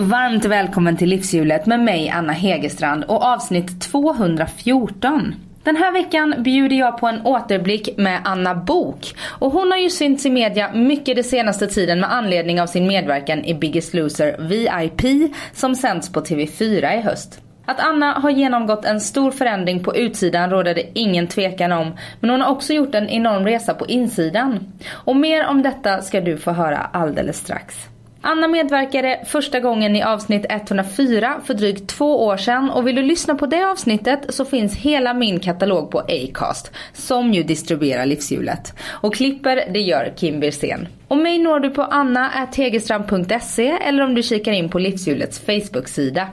Varmt välkommen till Livshjulet med mig Anna Hegerstrand och avsnitt 214. Den här veckan bjuder jag på en återblick med Anna Bok och hon har ju synts i media mycket den senaste tiden med anledning av sin medverkan i Biggest Loser VIP som sänds på TV4 i höst. Att Anna har genomgått en stor förändring på utsidan råder det ingen tvekan om. Men hon har också gjort en enorm resa på insidan. Och mer om detta ska du få höra alldeles strax. Anna medverkade första gången i avsnitt 104 för drygt två år sedan och vill du lyssna på det avsnittet så finns hela min katalog på Acast som ju distribuerar livshjulet. Och klipper det gör Kim Wirsén. Och mig når du på anna.tegerstrand.se eller om du kikar in på livshjulets Facebook-sida.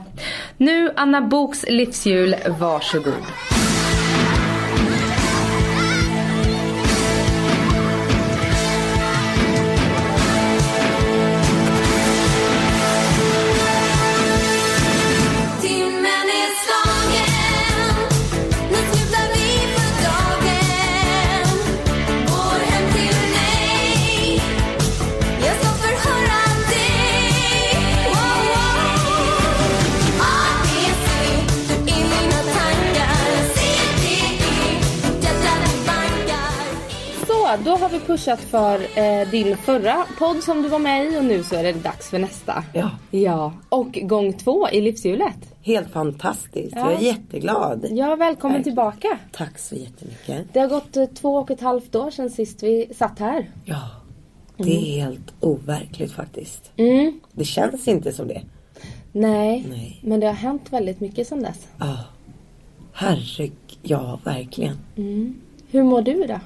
Nu Anna Boks livshjul, varsågod. Då har vi pushat för eh, din förra podd som du var med i och nu så är det dags för nästa. Ja, Ja, och gång två i livshjulet. helt fantastiskt. Ja. Jag är jätteglad. Ja, välkommen Tack. tillbaka. Tack så jättemycket. Det har gått eh, två och ett halvt år sedan sist vi satt här. Ja, det är helt overkligt faktiskt. Mm. Det känns inte som det. Nej, Nej. men det har hänt väldigt mycket sedan dess. Ja, herregud, ja verkligen. Hur mår du då?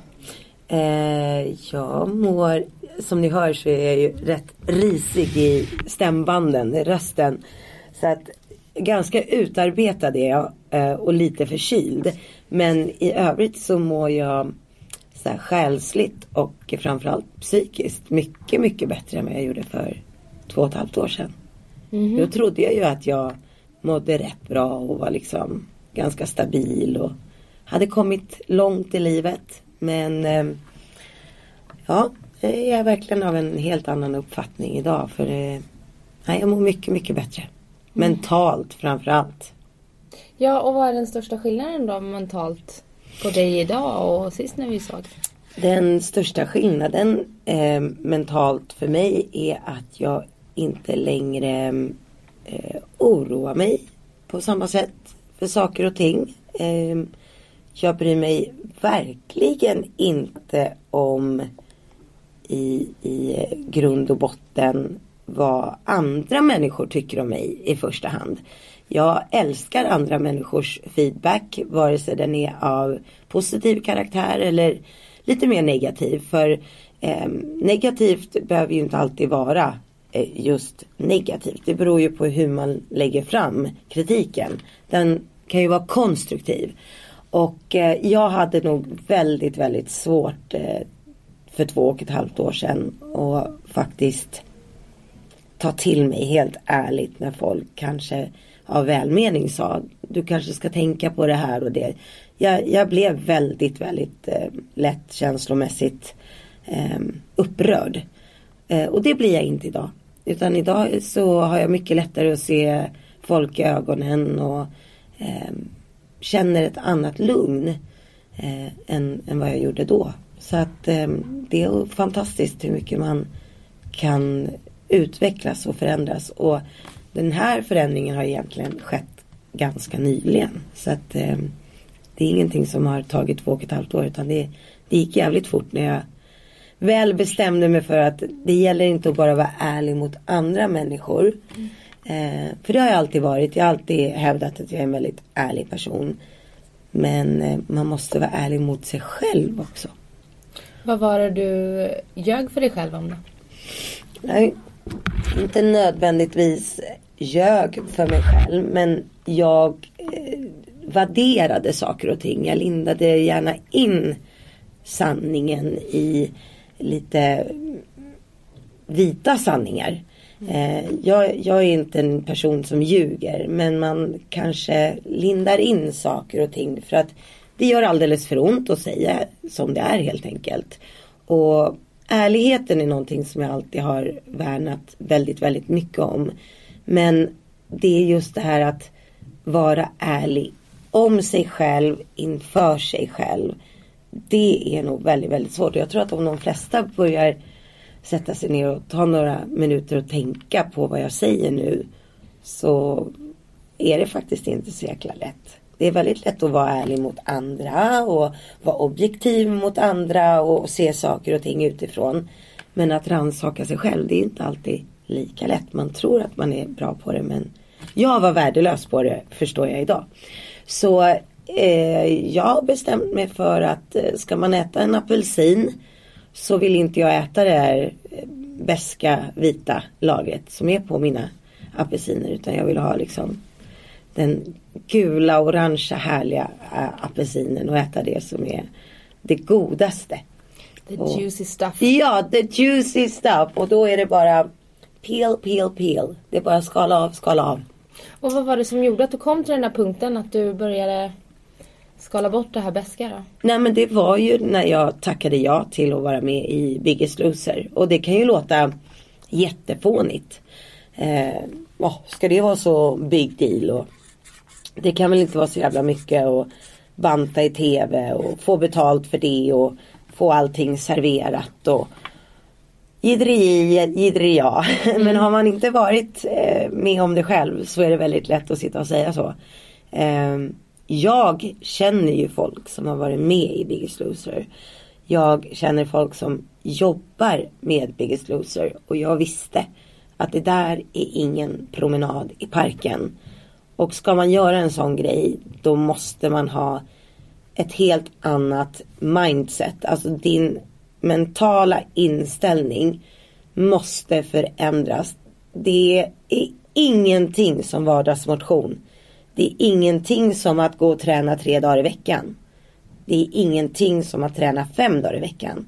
Eh, jag mår, som ni hör så är jag ju rätt risig i stämbanden, i rösten. Så att ganska utarbetad är jag eh, och lite förkyld. Men i övrigt så mår jag så här själsligt och framförallt psykiskt mycket, mycket bättre än vad jag gjorde för två och ett halvt år sedan. Då trodde jag ju att jag mådde rätt bra och var liksom ganska stabil och hade kommit långt i livet. Men eh, ja, jag är verkligen av en helt annan uppfattning idag. För eh, nej, jag mår mycket, mycket bättre. Mentalt framförallt. Ja, och vad är den största skillnaden då mentalt på dig idag och sist när vi såg? Den största skillnaden eh, mentalt för mig är att jag inte längre eh, oroar mig på samma sätt för saker och ting. Eh, jag bryr mig verkligen inte om i, i grund och botten vad andra människor tycker om mig i första hand. Jag älskar andra människors feedback vare sig den är av positiv karaktär eller lite mer negativ. För eh, negativt behöver ju inte alltid vara eh, just negativt. Det beror ju på hur man lägger fram kritiken. Den kan ju vara konstruktiv. Och eh, jag hade nog väldigt, väldigt svårt eh, för två och ett halvt år sedan och faktiskt ta till mig helt ärligt när folk kanske av välmening sa du kanske ska tänka på det här och det. Jag, jag blev väldigt, väldigt eh, lätt känslomässigt eh, upprörd. Eh, och det blir jag inte idag. Utan idag så har jag mycket lättare att se folk i ögonen och eh, känner ett annat lugn eh, än, än vad jag gjorde då. Så att eh, det är fantastiskt hur mycket man kan utvecklas och förändras. Och den här förändringen har egentligen skett ganska nyligen. Så att eh, det är ingenting som har tagit två och ett halvt år utan det, det gick jävligt fort när jag väl bestämde mig för att det gäller inte att bara vara ärlig mot andra människor. Mm. Eh, för det har jag alltid varit. Jag har alltid hävdat att jag är en väldigt ärlig person. Men eh, man måste vara ärlig mot sig själv också. Vad var det du ljög för dig själv om då? Nej, inte nödvändigtvis ljög för mig själv men jag eh, värderade saker och ting. Jag lindade gärna in sanningen i lite vita sanningar. Eh, jag, jag är inte en person som ljuger men man kanske lindar in saker och ting för att det gör alldeles för ont att säga som det är helt enkelt. Och ärligheten är någonting som jag alltid har värnat väldigt, väldigt mycket om. Men det är just det här att vara ärlig om sig själv, inför sig själv. Det är nog väldigt, väldigt svårt. Jag tror att om de flesta börjar sätta sig ner och ta några minuter och tänka på vad jag säger nu. Så är det faktiskt inte så jäkla lätt. Det är väldigt lätt att vara ärlig mot andra och vara objektiv mot andra och se saker och ting utifrån. Men att rannsaka sig själv, det är inte alltid lika lätt. Man tror att man är bra på det men jag var värdelös på det förstår jag idag. Så eh, jag har bestämt mig för att eh, ska man äta en apelsin så vill inte jag äta det här eh, beska vita lagret som är på mina apelsiner utan jag vill ha liksom den gula, orangea, härliga äh, apelsinen och äta det som är det godaste. The Och- juicy stuff. Ja, the juicy stuff och då är det bara peel, peel, peel. Det är bara skala av, skala av. Och vad var det som gjorde att du kom till den där punkten att du började skala bort det här beska då? Nej men det var ju när jag tackade ja till att vara med i Biggest Loser. Och det kan ju låta jättefånigt. Eh, åh, ska det vara så big deal? Och det kan väl inte vara så jävla mycket att banta i tv och få betalt för det och få allting serverat och Jidderi, jidderi ja. Men har man inte varit eh, med om det själv så är det väldigt lätt att sitta och säga så. Eh, jag känner ju folk som har varit med i Biggest Loser. Jag känner folk som jobbar med Biggest Loser och jag visste att det där är ingen promenad i parken. Och ska man göra en sån grej då måste man ha ett helt annat mindset. Alltså din mentala inställning måste förändras. Det är ingenting som vardagsmotion. Det är ingenting som att gå och träna tre dagar i veckan. Det är ingenting som att träna fem dagar i veckan.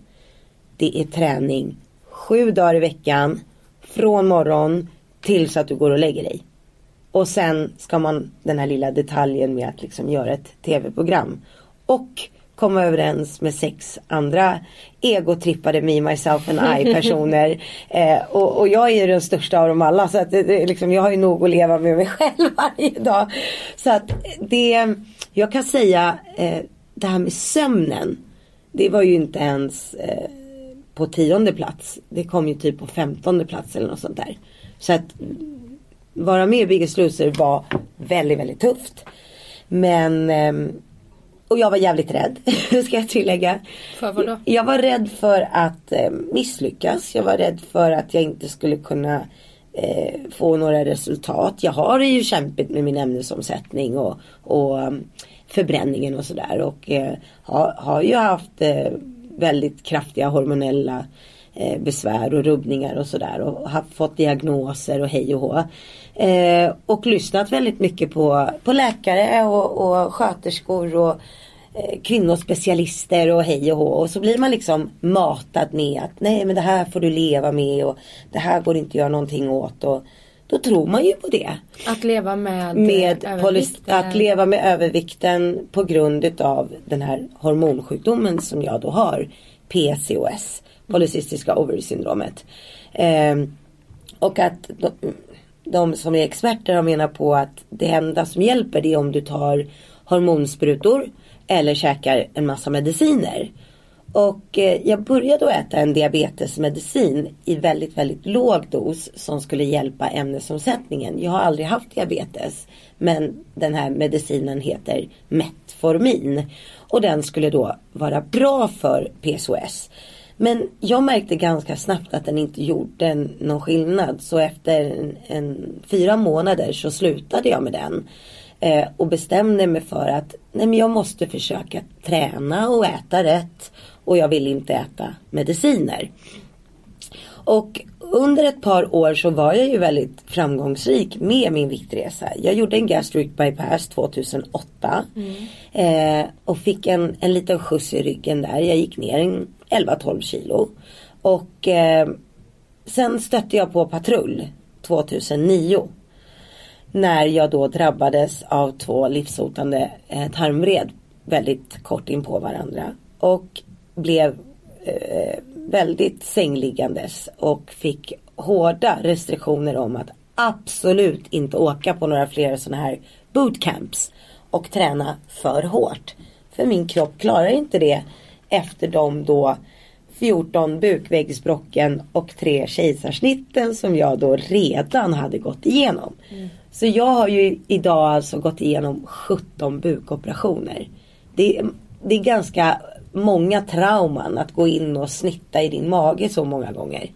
Det är träning sju dagar i veckan från morgon tills att du går och lägger dig. Och sen ska man den här lilla detaljen med att liksom göra ett tv-program. Och komma överens med sex andra egotrippade me, myself and I personer. eh, och, och jag är ju den största av dem alla så att det, det, liksom, jag har ju nog att leva med mig själv varje dag. Så att det, jag kan säga eh, det här med sömnen. Det var ju inte ens eh, på tionde plats. Det kom ju typ på femtonde plats eller något sånt där. Så att vara med i Biggest Loser var väldigt, väldigt tufft. Men ehm, och jag var jävligt rädd, ska jag tillägga. För vad då? Jag var rädd för att eh, misslyckas. Jag var rädd för att jag inte skulle kunna eh, få några resultat. Jag har ju kämpigt med min ämnesomsättning och, och um, förbränningen och sådär. Och eh, har, har ju haft eh, väldigt kraftiga hormonella eh, besvär och rubbningar och sådär. Och har fått diagnoser och hej och hå. Eh, och lyssnat väldigt mycket på, på läkare och, och sköterskor och eh, kvinnospecialister och hej och hå. Och så blir man liksom matad med att nej men det här får du leva med och det här går inte att göra någonting åt. Och då tror man ju på det. Att leva med, Med eh, polys- övervikt, eh, att leva med övervikten på grund utav den här hormonsjukdomen som jag då har. PCOS, polycystiska ovary-syndromet. Ehm, och att de, de som är experter har menat på att det enda som hjälper det är om du tar hormonsprutor eller käkar en massa mediciner. Och eh, jag började att äta en diabetesmedicin i väldigt, väldigt låg dos som skulle hjälpa ämnesomsättningen. Jag har aldrig haft diabetes. Men den här medicinen heter Metformin. Och den skulle då vara bra för PCOS. Men jag märkte ganska snabbt att den inte gjorde någon skillnad. Så efter en, en, fyra månader så slutade jag med den. Eh, och bestämde mig för att nej men jag måste försöka träna och äta rätt. Och jag vill inte äta mediciner. Och under ett par år så var jag ju väldigt framgångsrik med min viktresa. Jag gjorde en gastric bypass 2008. Eh, och fick en, en liten skjuts i ryggen där. Jag gick ner en 11-12 kilo. Och eh, sen stötte jag på patrull 2009. När jag då drabbades av två livshotande eh, tarmvred väldigt kort in på varandra. Och blev eh, väldigt sängliggandes och fick hårda restriktioner om att absolut inte åka på några fler sådana här bootcamps och träna för hårt. För min kropp klarar inte det efter de då 14 bukväggsbrocken och tre kejsarsnitten som jag då redan hade gått igenom. Mm. Så jag har ju idag alltså gått igenom 17 bukoperationer. Det, är- det är ganska många trauman att gå in och snitta i din mage så många gånger.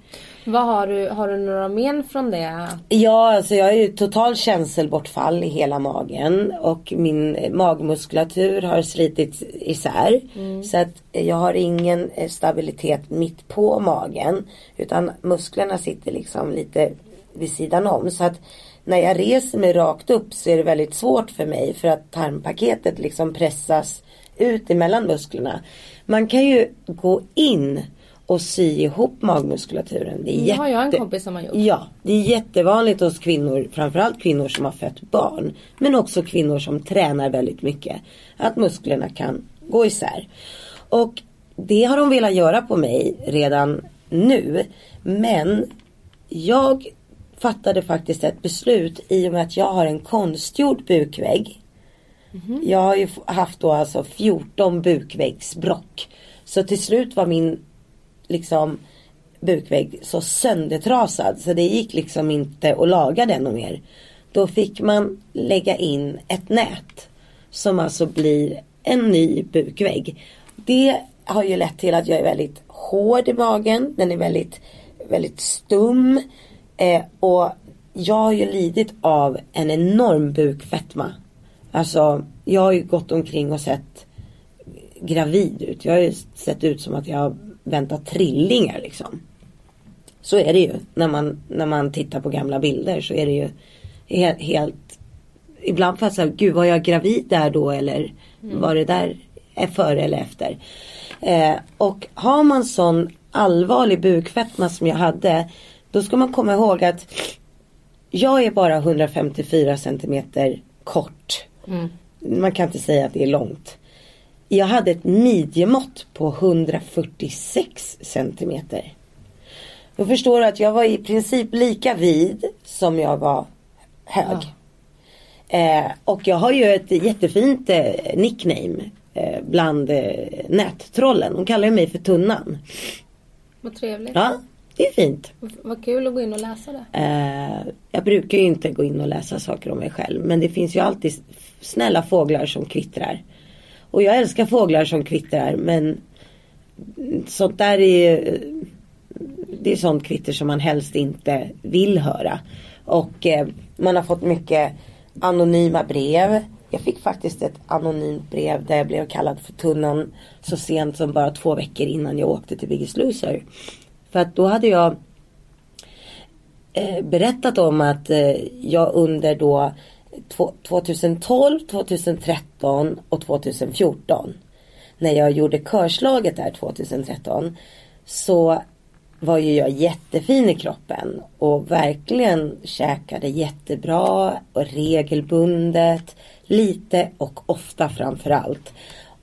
Vad har du, har du några men från det? Ja, alltså jag har ju total känselbortfall i hela magen och min magmuskulatur har slitits isär. Så att jag har ingen eh, stabilitet mitt på magen utan musklerna sitter liksom lite vid sidan om. Så att när jag reser mig rakt upp så är det väldigt svårt för mig för att tarmpaketet liksom pressas ut emellan musklerna. Man kan ju gå in och sy ihop magmuskulaturen. Det, är Det har jag en jätte- kompis som har gjort. Ja, det är jättevanligt hos kvinnor, framförallt kvinnor som har fött barn. Men också kvinnor som tränar väldigt mycket. Att musklerna kan gå isär. Och det har de velat göra på mig redan nu. Men jag fattade faktiskt ett beslut i och med att jag har en konstgjord bukvägg. Jag har ju haft då alltså 14 bukväggsbrock. Så till slut var min liksom bukvägg så söndertrasad så det gick liksom inte att laga den och mer. Då fick man lägga in ett nät som alltså blir en ny bukvägg. Det har ju lett till att jag är väldigt hård i magen. Den är väldigt, väldigt stum. Eh, och jag har ju lidit av en enorm bukfetma. Alltså jag har ju gått omkring och sett gravid ut. Jag har ju sett ut som att jag har väntat trillingar liksom. Så är det ju. När man, när man tittar på gamla bilder så är det ju helt, helt Ibland får jag säga, gud var jag gravid där då eller var det där är före eller efter. Eh, och har man sån allvarlig bukfetma som jag hade. Då ska man komma ihåg att jag är bara 154 centimeter kort. Man kan inte säga att det är långt. Jag hade ett midjemått på 146 centimeter. Då förstår du att jag var i princip lika vid som jag var hög. Eh, och jag har ju ett jättefint eh, nickname eh, bland eh, nättrollen. De kallar ju mig för Tunnan. Vad trevligt. Ja, det är fint. Vad kul att gå in och läsa det. Eh, jag brukar ju inte gå in och läsa saker om mig själv. Men det finns ju alltid snälla fåglar som kvittrar. Och jag älskar fåglar som kvittrar. Men sånt där är ju- Det är sånt kvitter som man helst inte vill höra. Och eh, man har fått mycket anonyma brev. Jag fick faktiskt ett anonymt brev där jag blev kallad för tunnan så sent som bara två veckor innan jag åkte till Biggest Loser. För att då hade jag eh, berättat om att eh, jag under då 2012, 2013 och 2014 när jag gjorde körslaget där 2013 så var ju jag jättefin i kroppen och verkligen käkade jättebra och regelbundet, lite och ofta framförallt.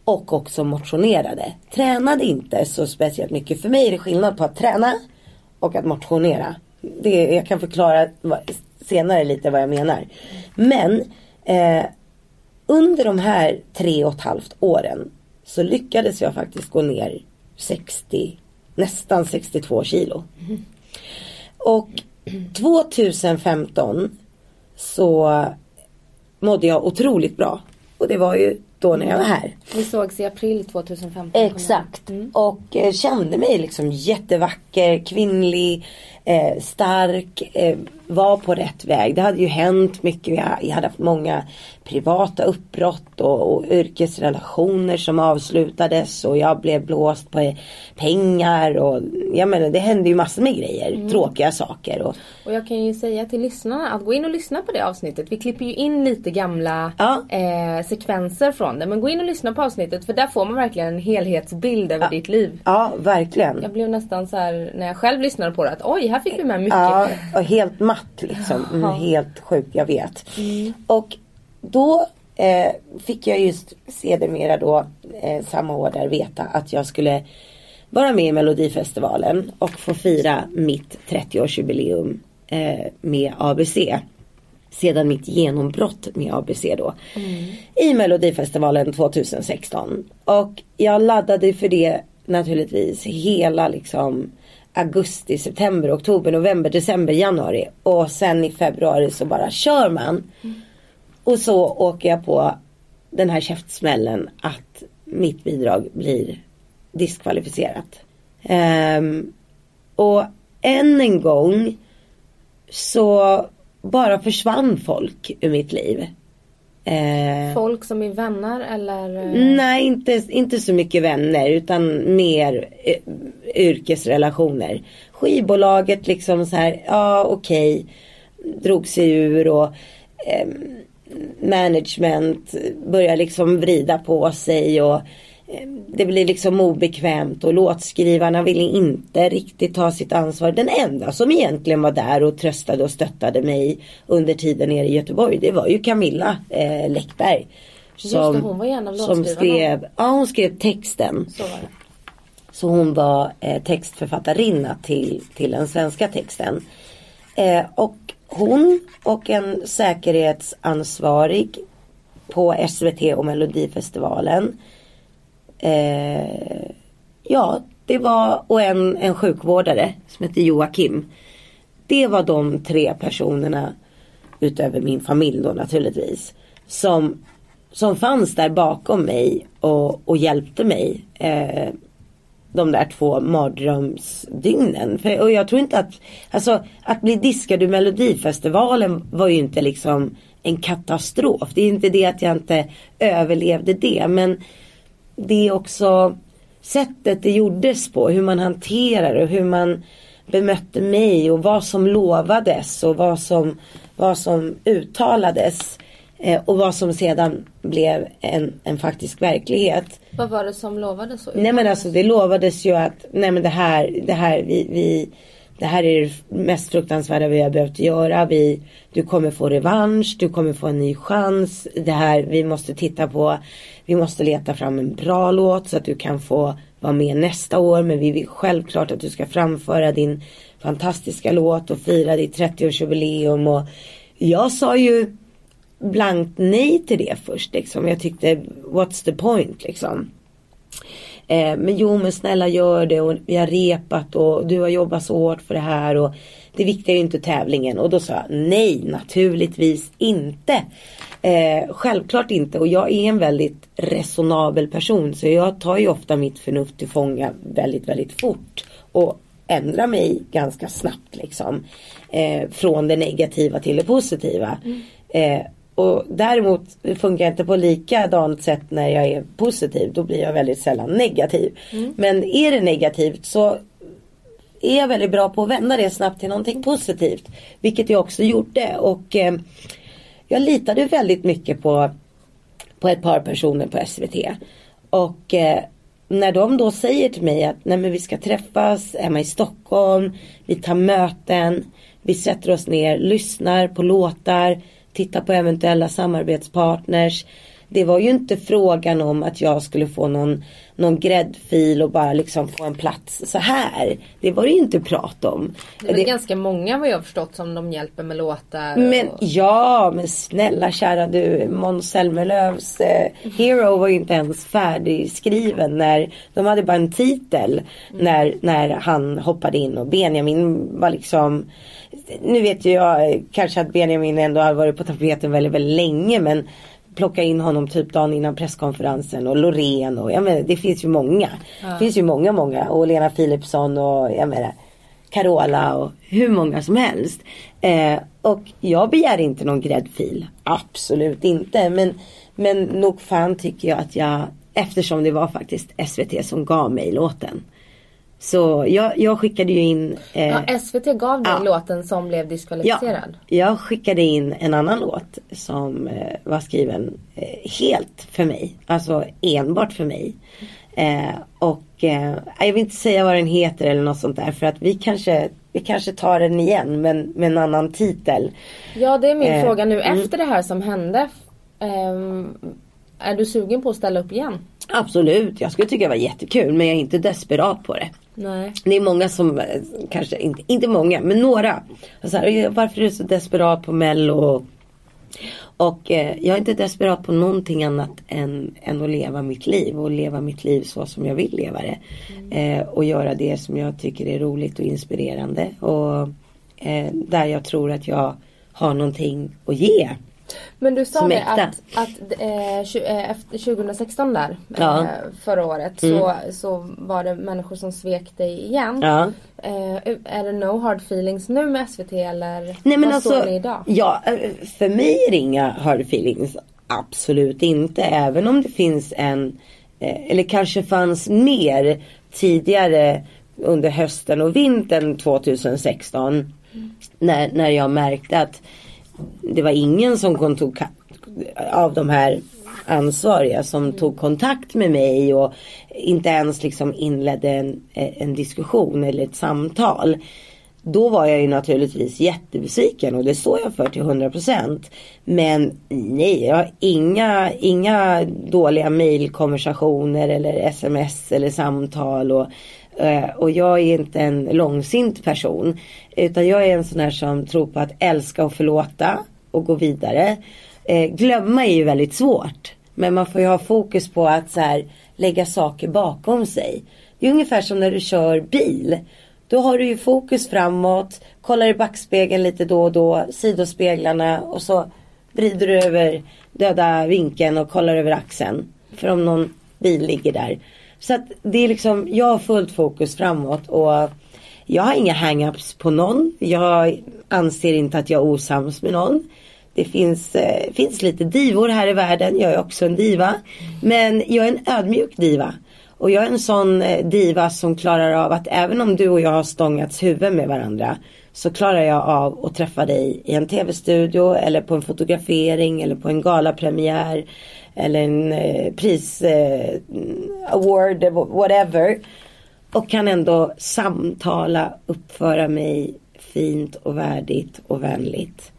Och också motionerade. Tränade inte så speciellt mycket. För mig är det skillnad på att träna och att motionera. Det, jag kan förklara senare lite vad jag menar. Men eh, under de här tre och ett halvt åren så lyckades jag faktiskt gå ner 60, nästan 62 kilo. Och 2015 så mådde jag otroligt bra. Och det var ju då när jag var här. Vi sågs i april 2015. Exakt. Och eh, kände mig liksom jättevacker, kvinnlig, eh, stark, eh, var på rätt väg. Det hade ju hänt mycket. Jag, hade haft många privata uppbrott och, och yrkesrelationer som avslutades och jag blev blåst på pengar och jag menar det hände ju massor med grejer, tråkiga saker. Och, Och jag kan ju säga till lyssnarna att gå in och lyssna på det avsnittet. Vi klipper ju in lite gamla Ja. eh, sekvenser från det. Men gå in och lyssna på avsnittet för där får man verkligen en helhetsbild över ditt liv. ja, verkligen. Jag blev nästan så här när jag själv lyssnade på det att oj, här fick vi med mycket. Ja, och helt matt liksom. Mm, helt sjukt, jag vet. Och då eh, fick jag just sedermera då eh, samma år där veta att jag skulle vara med i Melodifestivalen och få fira mitt 30-årsjubileum eh, med ABC. Sedan mitt genombrott med ABC då. I Melodifestivalen 2016. Och jag laddade för det naturligtvis hela liksom augusti, september, oktober, november, december, januari. Och sen i februari så bara kör man. Och så åker jag på den här käftsmällen att mitt bidrag blir diskvalificerat. Um, och än en gång så bara försvann folk ur mitt liv. Eh, Folk som är vänner eller? eh, Nej, inte, inte så mycket vänner utan mer eh, yrkesrelationer. Skivbolaget liksom så här, ja okej, drog sig ur och eh, management börjar liksom vrida på sig och det blir liksom obekvämt och låtskrivarna ville inte riktigt ta sitt ansvar. Den enda som egentligen var där och tröstade och stöttade mig under tiden nere i Göteborg det var ju Camilla eh, Läckberg. Just det, hon var en av som skrev, ja hon skrev texten. Så. Så hon var eh, textförfattarinna till, till den svenska texten. Eh, och hon och en säkerhetsansvarig på SVT och Melodifestivalen. Eh, ja, det var och en, en sjukvårdare som hette Joakim. Det var de tre personerna utöver min familj då naturligtvis. Som, som fanns där bakom mig och, och hjälpte mig. Eh, de där två mardrömsdygnen. För, och jag tror inte att, alltså att bli diskad ur Melodifestivalen var ju inte liksom en katastrof. Det är inte det att jag inte överlevde det men det är också sättet det gjordes på, hur man hanterar och hur man bemötte mig och vad som lovades och vad som, vad som uttalades eh, och vad som sedan blev en, en faktisk verklighet. Vad var det som lovades? Nej men alltså det lovades ju att nej men det här, det här, vi, vi det här är det mest fruktansvärda vi har behövt göra. Vi, du kommer få revansch, du kommer få en ny chans. Det här, vi måste titta på, vi måste leta fram en bra låt så att du kan få vara med nästa år. Men vi vill självklart att du ska framföra din fantastiska låt och fira ditt 30-årsjubileum. Och jag sa ju blankt nej till det först liksom. Jag tyckte, what's the point liksom. Eh, men jo men snälla gör det och vi har repat och du har jobbat så hårt för det här och det viktiga är ju inte tävlingen och då sa jag nej naturligtvis inte. Eh, självklart inte och jag är en väldigt resonabel person så jag tar ju ofta mitt förnuft till fånga väldigt väldigt fort och ändrar mig ganska snabbt liksom. Eh, från det negativa till det positiva. Eh, och däremot funkar jag inte på likadant sätt när jag är positiv. Då blir jag väldigt sällan negativ. Men är det negativt så är jag väldigt bra på att vända det snabbt till någonting positivt. Vilket jag också gjorde. Och eh, jag litade väldigt mycket på, på ett par personer på SVT. Och eh, när de då säger till mig att Nej, men vi ska träffas hemma i Stockholm. Vi tar möten. Vi sätter oss ner, lyssnar på låtar. Tittar på eventuella samarbetspartners. Det var ju inte frågan om att jag skulle få någon, någon gräddfil och bara liksom få en plats så här. Det var det ju inte prat om. Det är Det- ganska många vad jag har förstått som de hjälper med låtar. men och... ja, men snälla kära du, Måns Zelmerlöws eh, Hero var ju inte ens färdigskriven när de hade bara en titel när, när han hoppade in och Benjamin var liksom Nu vet ju jag kanske att Benjamin ändå har varit på tapeten väldigt, väldigt länge men plocka in honom typ dagen innan presskonferensen och Loreen och jag menar, det finns ju många. Det finns ju många, många och Lena Philipsson och jag menar Carola och hur många som helst. Eh, och jag begär inte någon gräddfil. Absolut inte. Men, men nog fan tycker jag att jag, eftersom det var faktiskt SVT som gav mig låten. Så jag, jag skickade ju in eh, Ja, SVT gav dig ja. låten som blev Ja, diskvalificerad. jag skickade in en annan låt som eh, var skriven eh, helt för mig. Alltså enbart för mig. Eh, och eh, jag vill inte säga vad den heter eller något sånt där för att vi kanske, vi kanske tar den igen men med en annan titel. Ja, det är min Eh, fråga nu. mm. Efter det här som hände. ehm, är du sugen på att ställa upp igen? Absolut, jag skulle tycka det var jättekul men jag är inte desperat på det. Nej. Det är många som, eh, kanske inte, inte många, men några. Så här, varför är du så desperat på mello? Och eh, jag är inte desperat på någonting annat än, än att leva mitt liv och leva mitt liv så som jag vill leva det. Eh, och göra det som jag tycker är roligt och inspirerande. Och eh, där jag tror att jag har någonting att ge. Men du sa det att, att eh, tju- eh, efter 2016 där, Ja. eh, förra året, så, så var det människor som svek dig igen. Ja. Eh, är det no hard feelings nu med SVT eller Nej men vad alltså, står ni idag? ja, eh, för mig är det inga hard feelings. Absolut inte. Även om det finns en, eh, eller kanske fanns mer tidigare under hösten och vintern 2016. När, när jag märkte att det var ingen som tog av de här ansvariga som tog kontakt med mig och inte ens liksom inledde en, en diskussion eller ett samtal. Då var jag ju naturligtvis jättebesviken och det står jag för till 100%. Men nej, jag har inga, inga dåliga mejlkonversationer eller sms eller samtal. Och, Eh, och jag är inte en långsint person. Utan jag är en sån här som tror på att älska och förlåta och gå vidare. Eh, glömma är ju väldigt svårt. Men man får ju ha fokus på att så här, lägga saker bakom sig. Det är ungefär som när du kör bil. Då har du ju fokus framåt, kollar i backspegeln lite då och då, sidospeglarna och så vrider du över döda vinkeln och kollar över axeln. För om någon bil ligger där. Så att det är liksom, jag har fullt fokus framåt och jag har inga hang-ups på någon. Jag anser inte att jag är osams med någon. Det finns, eh, finns lite divor här i världen. Jag är också en diva. Men jag är en ödmjuk diva. Och jag är en sån eh, diva som klarar av att även om du och jag har stångats huvud med varandra. Så klarar jag av att träffa dig i en tv-studio eller på en fotografering eller på en galapremiär. Eller en eh, pris, eh, award, whatever. Och kan ändå samtala, uppföra mig fint och värdigt och vänligt.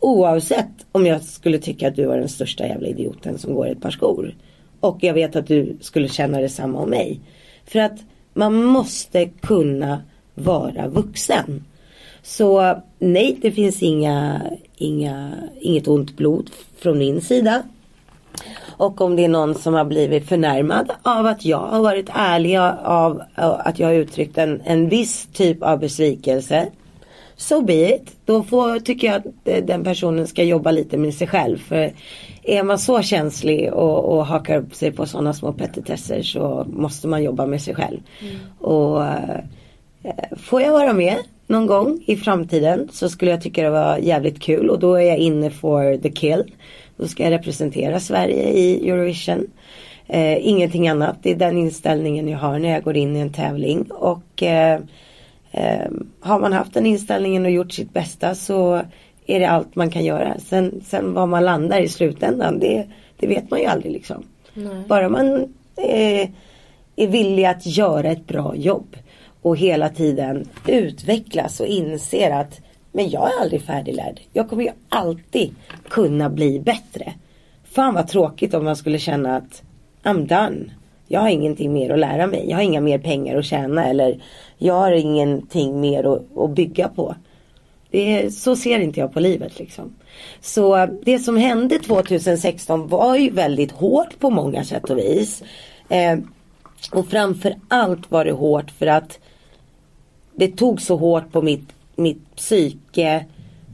Oavsett om jag skulle tycka att du var den största jävla idioten som går i ett par skor. Och jag vet att du skulle känna detsamma om mig. För att man måste kunna vara vuxen. Så nej, det finns inga, inga, inget ont blod från min sida. Och om det är någon som har blivit förnärmad av att jag har varit ärlig av att jag har uttryckt en, en viss typ av besvikelse. So be it. Då får, tycker jag att eh, den personen ska jobba lite med sig själv. För är man så känslig och, och hakar upp sig på sådana små petitesser så måste man jobba med sig själv. Och eh, Får jag vara med någon gång i framtiden så skulle jag tycka det var jävligt kul och då är jag inne for the kill. Då ska jag representera Sverige i Eurovision. Eh, ingenting annat. Det är den inställningen jag har när jag går in i en tävling. Och eh, eh, har man haft den inställningen och gjort sitt bästa så är det allt man kan göra. Sen, sen var man landar i slutändan det, det vet man ju aldrig liksom. Bara man eh, är villig att göra ett bra jobb och hela tiden utvecklas och inser att men jag är aldrig färdiglärd. Jag kommer ju alltid kunna bli bättre. Fan vad tråkigt om man skulle känna att I'm done. Jag har ingenting mer att lära mig. Jag har inga mer pengar att tjäna eller jag har ingenting mer att, att bygga på. Det är, så ser inte jag på livet liksom. Så det som hände 2016 var ju väldigt hårt på många sätt och vis. Eh, och framför allt var det hårt för att det tog så hårt på mitt, mitt psyke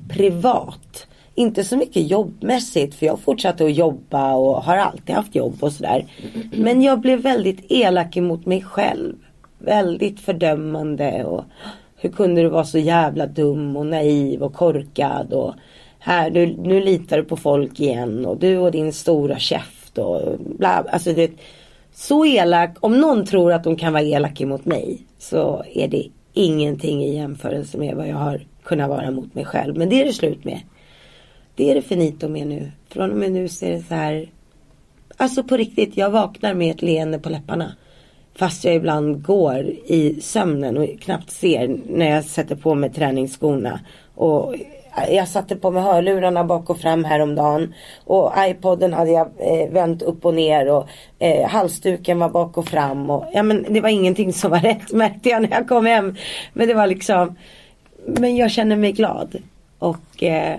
privat. Inte så mycket jobbmässigt för jag fortsatte att jobba och har alltid haft jobb och sådär. Men jag blev väldigt elak emot mig själv. Väldigt fördömande och hur kunde du vara så jävla dum och naiv och korkad och här, du, nu litar du på folk igen och du och din stora käft och bla, alltså det så elak, om någon tror att de kan vara elak emot mig så är det ingenting i jämförelse med vad jag har kunnat vara mot mig själv. Men det är det slut med. Det är det finito med nu. Från och med nu så är det så här. Alltså på riktigt, jag vaknar med ett leende på läpparna. Fast jag ibland går i sömnen och knappt ser när jag sätter på mig träningsskorna. Och jag satte på mig hörlurarna bak och fram häromdagen. Och iPoden hade jag eh, vänt upp och ner och eh, halsduken var bak och fram. Och, ja, men det var ingenting som var rätt märkte jag när jag kom hem. Men det var liksom Men jag känner mig glad. Och eh,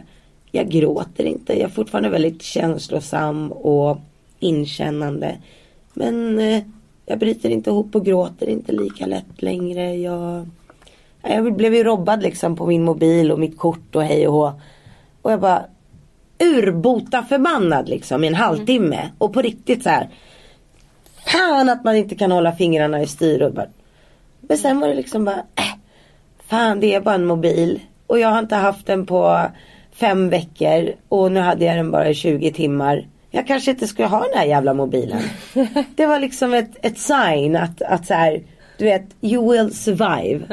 jag gråter inte. Jag är fortfarande väldigt känslosam och inkännande. Men eh, jag bryter inte ihop och gråter inte lika lätt längre. Jag, jag blev ju robbad liksom på min mobil och mitt kort och hej och hå. Och jag bara urbota förbannad liksom i en halvtimme. Och på riktigt så här. Fan att man inte kan hålla fingrarna i styr. Och bara, men sen var det liksom bara, äh, fan det är bara en mobil. Och jag har inte haft den på fem veckor. Och nu hade jag den bara i 20 timmar. Jag kanske inte skulle ha den här jävla mobilen. Det var liksom ett, ett sign att, att så här, du vet, you will survive.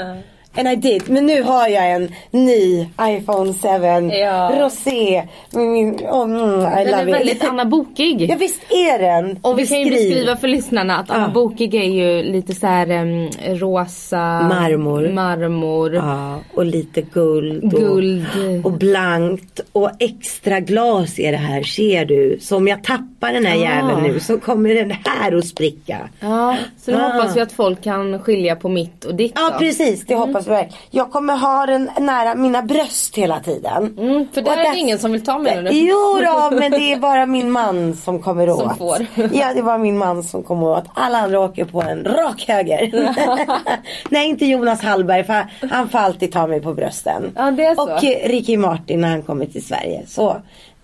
And I did. Men nu har jag en ny iPhone 7 Ja. Rosé. Med min, oh, mm, I Den är love väldigt it. Anna Bokig. Ja visst är den. Och vi kan ju Beskriv. beskriva för lyssnarna att Anna Ja. Bokig är ju lite så här em, rosa Marmor. marmor Ja, och lite guld. Och, Guld. Och blankt. Och extra glas är det här ser du. Så om jag tappar den här Ah. jäveln nu så kommer den här att spricka. Ja, så nu Ah. hoppas vi att folk kan skilja på mitt och ditt Ja då. precis, det hoppas verkligen. Jag kommer ha den nära mina bröst hela tiden. Mm, för där är det ingen som vill ta med den. Jo då, men det är bara min man som kommer åt. Som får. Ja, det var min man som kommer åt. Alla andra åker på en rak höger. Nej, inte Jonas Hallberg för han får alltid ta mig på brösten. Ja, det är så. Och eh, Ricky Martin när han kommer till Sverige. Så,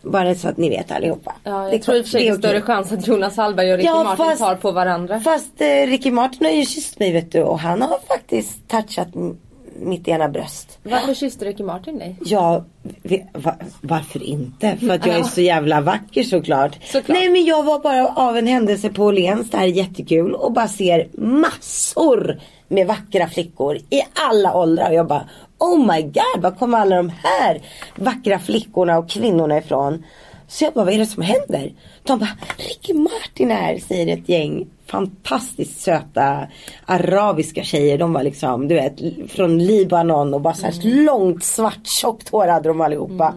bara så att ni vet allihopa. Ja, Det- jag tror i och för sig det är större chans att Jonas Hallberg och Ricky Ja, Martin fast- tar på varandra. Fast eh, Ricky Martin har ju kysst mig vet du och han har faktiskt touchat mitt ena bröst. Varför kysste Ricky Martin dig? Ja, vi, va, varför inte? För att jag är så jävla vacker såklart. Såklart. Nej men jag var bara av en händelse på Åhléns, det här är jättekul och bara ser massor med vackra flickor i alla åldrar. Och jag bara Oh my god, var kommer alla de här vackra flickorna och kvinnorna ifrån? Så jag bara, vad är det som händer? De bara, Ricky Martin är här, säger ett gäng fantastiskt söta arabiska tjejer. De var liksom, du vet, från Libanon och bara så här långt svart tjockt hår hade de allihopa.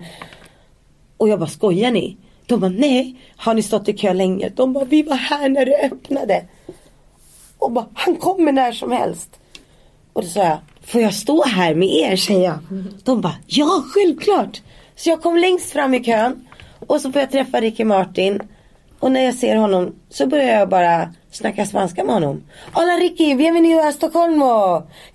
Och jag bara, skojar ni? De bara, nej, har ni stått i kö länge? De bara, vi var här när det öppnade. Och bara, han kommer när som helst. Och då sa jag, får jag stå här med er säger jag. De bara, ja självklart. Så jag kom längst fram i kön. Och så får jag träffa Ricky Martin. Och när jag ser honom så börjar jag bara snacka spanska med honom. Hola Ricky, bienvenido a Stockholm.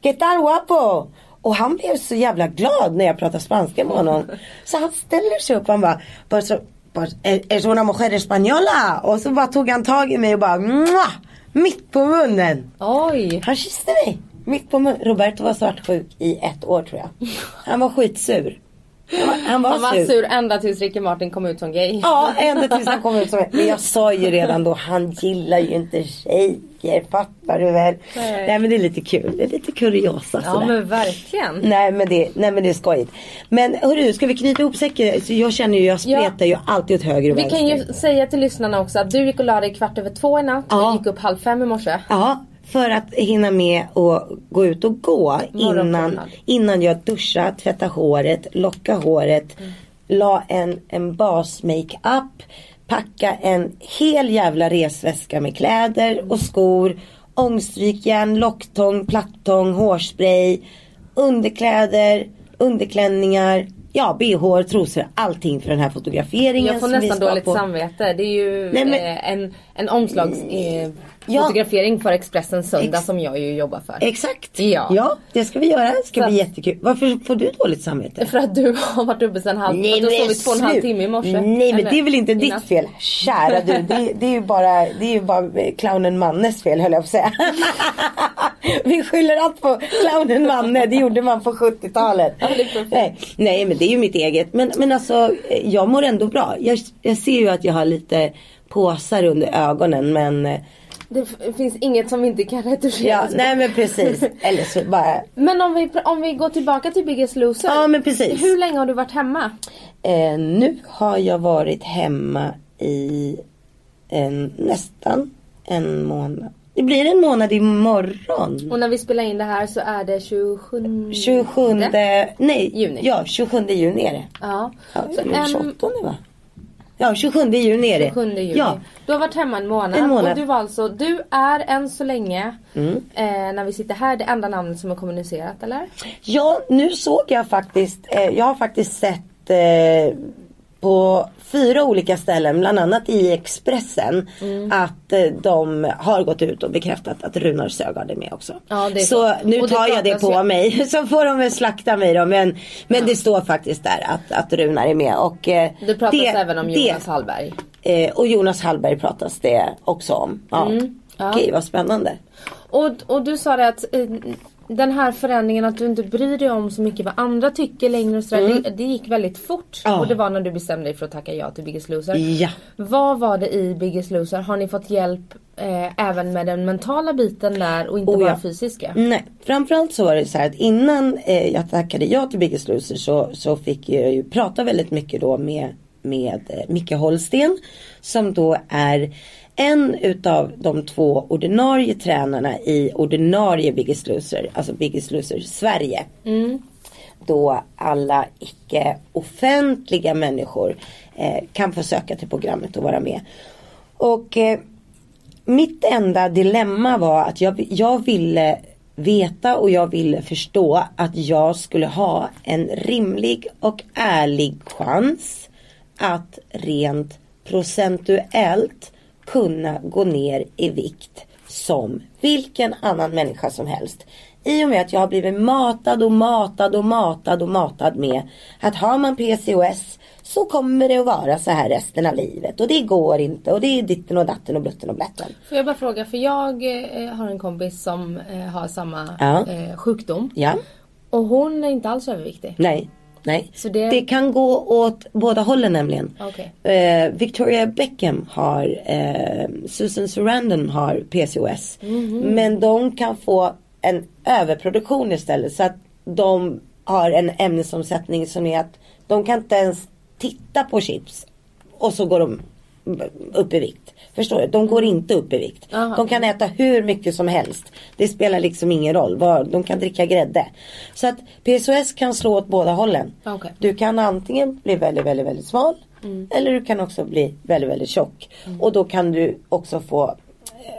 ¿Qué tal guapo? Och han blev så jävla glad när jag pratar spanska med honom. Så han ställer sig upp och han bara, bara så, bara, "Er- es una mujer española. Och så bara tog han tag i mig och bara, Mwah! mitt på munnen. Oj! Han kysste mig. Mitt på munnen. Roberto var svartsjuk i ett år tror jag. Han var skitsur. Han var, han var, Han var sur. sur ända tills Ricky Martin kom ut som gay. Ja, ända tills han kom ut som Men jag sa ju redan då, han gillar ju inte tjejer. Fattar du väl? Nej. Nej, men det är lite kul. Det är lite kuriosa Ja sådär. men verkligen. Nej men, det, nej men det är skojigt. Men hörru, ska vi knyta ihop säcken? Så jag känner ju, jag spretar ju alltid åt höger och Vi vänster. kan ju säga till lyssnarna också att du gick och la dig kvart över två i natt Ja. och gick upp halv fem i morse. Ja, för att hinna med att gå ut och gå innan, innan jag duschar, tvättar håret, lockar håret, la en, en bas-makeup, packa en hel jävla resväska med kläder och skor, ångstrykjärn, locktång, plattång, hårspray, underkläder, underklänningar, ja bh, trosor, allting för den här fotograferingen. Jag får nästan dåligt på. samvete. Det är ju Nej, men- eh, en, en omslags eh, Ja. fotografering för Expressen Söndag Ex- som jag ju jobbar för. Exakt. Ja. ja, det ska vi göra. Det ska Så bli jättekul. Varför får du dåligt samvete? För att du har varit uppe sen halv, Nej, du har sovit två och en halv timme i morse. Nej men det är väl inte i ditt fel. Kära du. Det, det är ju bara, det är ju bara clownen Mannes fel höll jag på att säga. Vi skyller allt på clownen Manne. Det gjorde man på 70-talet. Ja, nej, nej men det är ju mitt eget. Men, men alltså jag mår ändå bra. Jag, jag ser ju att jag har lite påsar under ögonen men Det finns inget som inte kan retuscheras. Ja, nej men precis. Eller så bara Men om vi, om vi går tillbaka till Biggest Loser. Ja men precis. Hur länge har du varit hemma? Eh, nu har jag varit hemma i en, nästan en månad. Det blir en månad imorgon. Och när vi spelar in det här så är det 27... 27, nej, Juni. ja 27 juni är det. Ja. Ja, Så eller en, 28 va? Ja 27 juni är det. 27 juni. Ja. Du har varit hemma en månad. En månad. Och du var alltså, du är än så länge, Mm. eh, när vi sitter här, det enda namnet som är kommunicerat eller? Ja, nu såg jag faktiskt, eh, jag har faktiskt sett eh, på fyra olika ställen, bland annat i Expressen, Mm. att eh, de har gått ut och bekräftat att Runar Sögaard är med också. Ja, det är så så. nu det tar jag det på ju- mig, så får de väl slakta mig då. Men, men det står faktiskt där att, att Runar är med. Och, eh, Det pratas det- även om det- Jonas Hallberg. Eh, och Jonas Hallberg pratas det också om. Ja. Mm, ja. Okej, vad spännande. Och, och du sa det att den här förändringen att du inte bryr dig om så mycket vad andra tycker längre och sådär, det, det gick väldigt fort. Mm. Ja. Och det var när du bestämde dig för att tacka ja till Biggest Loser. Ja. Vad var det i Biggest Loser? Har ni fått hjälp eh, även med den mentala biten där och inte Oh, bara ja. fysiska? Nej, framförallt så var det så att innan eh, jag tackade ja till Biggest Loser så, så fick jag ju prata väldigt mycket då med, med eh, Micke Holsten. Som då är en utav de två ordinarie tränarna i ordinarie Biggest Loser, alltså Biggest Loser Sverige. Då alla icke offentliga människor eh, kan få söka till programmet och vara med. Och eh, mitt enda dilemma var att jag, jag ville veta och jag ville förstå att jag skulle ha en rimlig och ärlig chans att rent procentuellt kunna gå ner i vikt som vilken annan människa som helst. I och med att jag har blivit matad och matad och matad och matad med att har man PCOS så kommer det att vara så här resten av livet och det går inte och det är ditten och datten och blutten och blätten. Får jag bara fråga, för jag eh, har en kompis som eh, har samma Ja. eh, sjukdom. Ja, Och hon är inte alls överviktig. nej, nej. Så det- det... kan gå åt båda hållen nämligen. Okej. Eh, Victoria Beckham har, eh, Susan Sarandon har PCOS. Mhm. Men de kan få en överproduktion istället. Så att de har en ämnesomsättning som är att de kan inte ens titta på chips. Och så går de upp i vikt. Förstår du? De går inte upp i vikt. Aha. De kan äta hur mycket som helst. Det spelar liksom ingen roll. De kan dricka grädde. Så att PCOS kan slå åt båda hållen. Okej. Du kan antingen bli väldigt, väldigt, väldigt smal. Eller du kan också bli väldigt, väldigt tjock. Och då kan du också få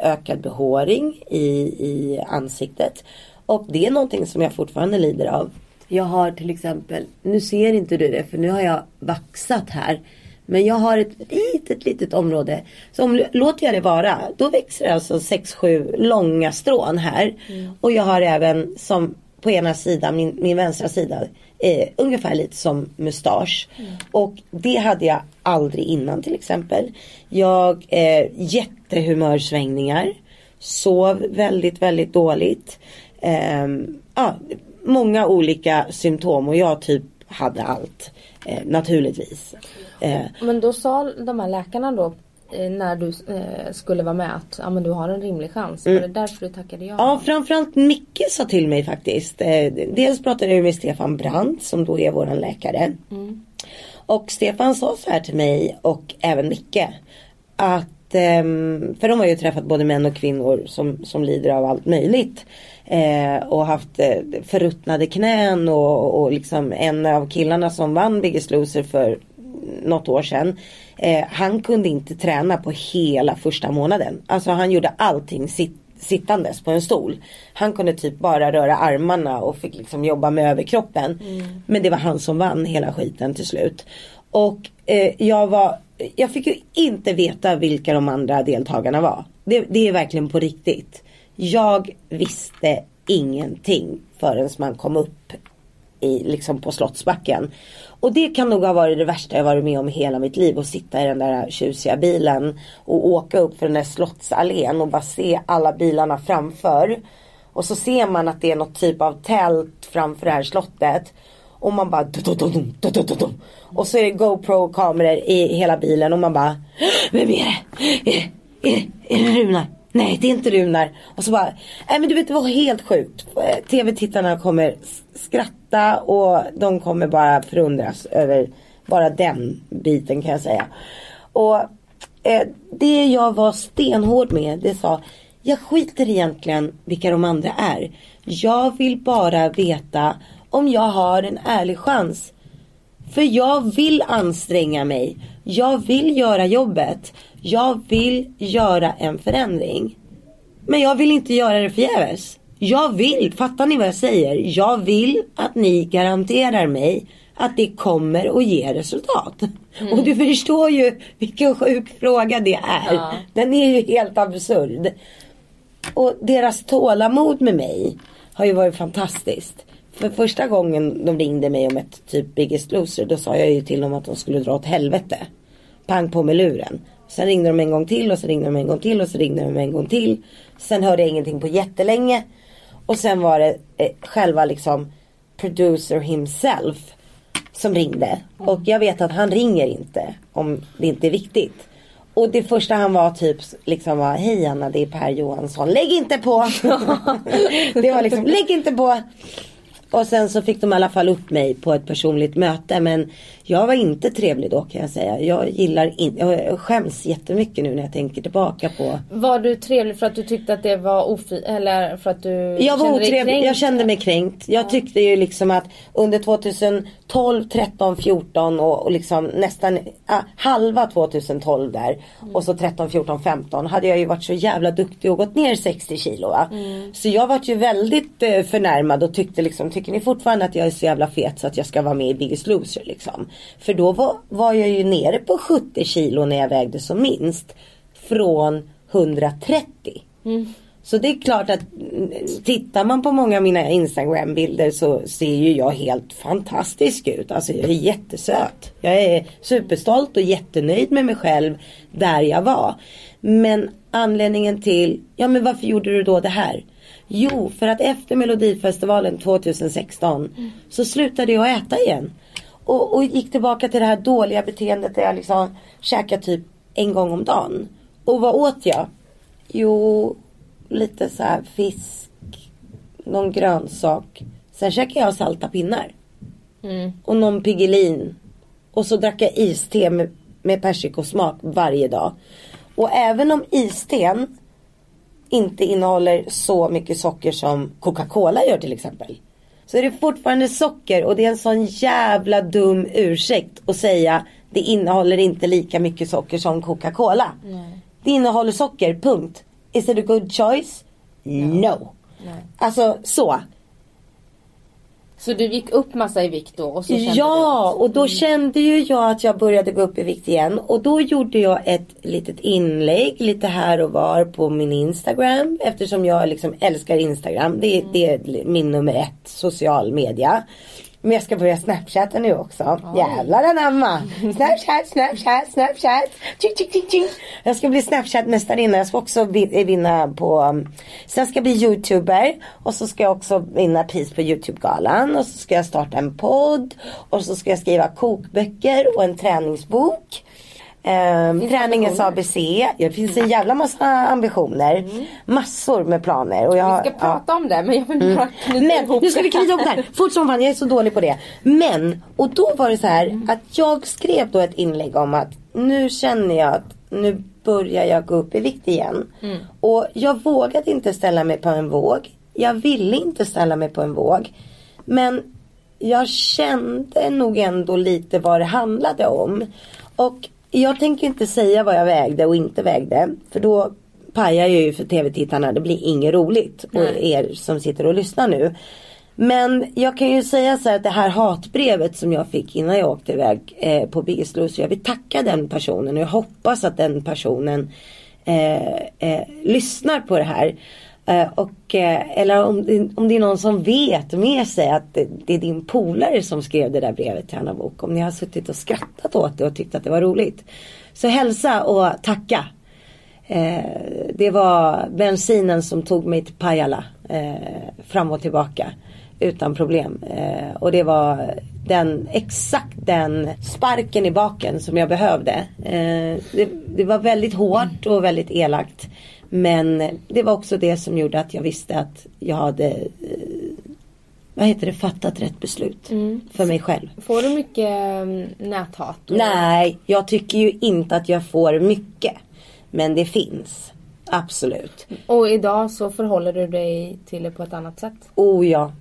ökad behåring i, i ansiktet. Och det är någonting som jag fortfarande lider av. Jag har till exempel, nu ser inte du det för nu har jag vaxat här. Men jag har ett litet, litet område. Så om, låter jag det vara, då växer det alltså 6-7 långa strån här. Och jag har även som på ena sidan, min, min vänstra sida, eh, ungefär lite som mustasch. Och det hade jag aldrig innan till exempel. Jag eh, jättehumörsvängningar. Sov väldigt, väldigt dåligt. Ehm, ja, många olika symptom och jag typ hade allt. Eh, naturligtvis. Eh, Men då sa de här läkarna då eh, när du eh, skulle vara med att ja, men du har en rimlig chans. Var det därför du tackade ja? Mm. Ja, framförallt Micke sa till mig faktiskt. Eh, dels pratade jag med Stefan Brandt som då är våran läkare. Och Stefan sa så här till mig och även Micke. Att, ehm, för de har ju träffat både män och kvinnor som, som lider av allt möjligt. Eh, och haft eh, förruttnade knän och, och liksom en av killarna som vann Biggest Loser för något år sedan. Eh, han kunde inte träna på hela första månaden. Alltså han gjorde allting sitt, sittandes på en stol. Han kunde typ bara röra armarna och fick liksom jobba med överkroppen. Men det var han som vann hela skiten till slut. Och eh, jag var jag fick ju inte veta vilka de andra deltagarna var. Det, det är verkligen på riktigt. Jag visste ingenting förrän man kom upp i, liksom på Slottsbacken. Och det kan nog ha varit det värsta jag varit med om i hela mitt liv. Att sitta i den där tjusiga bilen och åka upp för den där Slottsallén och bara se alla bilarna framför. Och så ser man att det är något typ av tält framför det här slottet. Och man bara. Och så är det GoPro-kameror i hela bilen och man bara Vem är det? Är, är, är det Runar? Nej det är inte Runar. Och så bara, nej men du vet det var helt sjukt. Eh, Tv-tittarna kommer skratta och de kommer bara förundras över bara den biten kan jag säga. Och eh, det jag var stenhård med det sa Jag skiter egentligen vilka de andra är. Jag vill bara veta om jag har en ärlig chans. För jag vill anstränga mig. Jag vill göra jobbet. Jag vill göra en förändring. Men jag vill inte göra det förgäves. Jag vill, fattar ni vad jag säger? Jag vill att ni garanterar mig att det kommer att ge resultat. Och du förstår ju vilken sjuk fråga det är. Ja. Den är ju helt absurd. Och deras tålamod med mig har ju varit fantastiskt. För första gången de ringde mig om ett typ Biggest Loser då sa jag ju till dem att de skulle dra åt helvete. Pang på med luren. Sen ringde de en gång till och så ringde de en gång till och så ringde de en gång till. Sen hörde jag ingenting på jättelänge. Och sen var det eh, själva liksom producer himself som ringde. Och jag vet att han ringer inte om det inte är viktigt. Och det första han var typ liksom var Hej Anna det är Per Johansson. Lägg inte på! det var liksom lägg inte på! Och sen så fick de i alla fall upp mig på ett personligt möte. Men jag var inte trevlig då kan jag säga. Jag gillar inte, jag skäms jättemycket nu när jag tänker tillbaka på. Var du trevlig för att du tyckte att det var ofint eller för att du Jag var otrevlig, jag kände mig kränkt. Jag tyckte ju liksom att under 2012, 13, 14 och, och liksom nästan ah, halva 2012 där och så 13, 14, 15 hade jag ju varit så jävla duktig och gått ner 60 kilo. Va? Så jag var ju väldigt eh, förnärmad och tyckte liksom, tycker ni fortfarande att jag är så jävla fet så att jag ska vara med i Biggest Loser liksom. För då var, var jag ju nere på 70 kilo när jag vägde som minst. Från 130. Så det är klart att mm, tittar man på många av mina Instagram-bilder så ser ju jag helt fantastisk ut. Alltså jag är jättesöt. Jag är superstolt och jättenöjd med mig själv där jag var. Men anledningen till, ja men varför gjorde du då det här? Jo, för att efter Melodifestivalen 2016 så slutade jag äta igen. Och, och gick tillbaka till det här dåliga beteendet där jag liksom käkade typ en gång om dagen. Och vad åt jag? Jo, lite så här fisk, någon grönsak. Sen käkade jag salta pinnar. Och någon Piggelin. Och så drack jag iste med, med persikosmak varje dag. Och även om isten inte innehåller så mycket socker som Coca-Cola gör till exempel. Så är det fortfarande socker och det är en sån jävla dum ursäkt att säga det innehåller inte lika mycket socker som Coca-Cola. Det innehåller socker, punkt. Is it a good choice? No. Alltså så. Så du gick upp massa i vikt då? Och så kände Ja, du, och då kände ju jag att jag började gå upp i vikt igen. Och då gjorde jag ett litet inlägg lite här och var på min Instagram. Eftersom jag liksom älskar Instagram. Det, är- det är min nummer ett social media. Men jag ska börja snapchatta nu också. Jävlar anamma. Snapchat, snapchat, snapchat. Tjing, tjing, tjing, tjing. Jag ska bli snapchat-mästarinna. Jag ska också vi- vinna på... um, Sen ska jag bli youtuber. Och så ska jag också vinna pris på youtube-galan. Och så ska jag starta en podd. Och så ska jag skriva kokböcker och en träningsbok. Finns träningens? ABC. Det finns en jävla massa ambitioner. Massor med planer. Och jag, Vi ska ja. prata om det men jag vill bara knyta Men ihop nu ska vi knyta ihop det här. Fort som fan, jag är så dålig på det. Men, och då var det så här att jag skrev då ett inlägg om att nu känner jag att nu börjar jag gå upp i vikt igen. Och jag vågade inte ställa mig på en våg. Jag ville inte ställa mig på en våg. Men jag kände nog ändå lite vad det handlade om. Och jag tänker inte säga vad jag vägde och inte vägde. För då pajar jag ju för tv-tittarna. Det blir inget roligt. Och er som sitter och lyssnar nu. Men jag kan ju säga så här att det här hatbrevet som jag fick innan jag åkte iväg eh, på Biggest Loser. Jag vill tacka den personen och jag hoppas att den personen eh, eh, lyssnar på det här. Eh, och, eh, eller om, det- om det är någon som vet med sig att det, det är din polare som skrev det där brevet till Anna Bok. Om ni har suttit och skrattat åt det och tyckt att det var roligt. Så hälsa och tacka. Eh, det var bensinen som tog mig till Pajala eh, fram och tillbaka utan problem. Eh, och det var den, exakt den sparken i baken som jag behövde. Eh, det, det var väldigt hårt och väldigt elakt. Men det var också det som gjorde att jag visste att jag hade eh, vad heter det, fattat rätt beslut för mig själv. Får du mycket um, näthat? Nej, jag tycker ju inte att jag får mycket. Men det finns. Absolut. Och idag så förhåller du dig till det på ett annat sätt. Oh ja.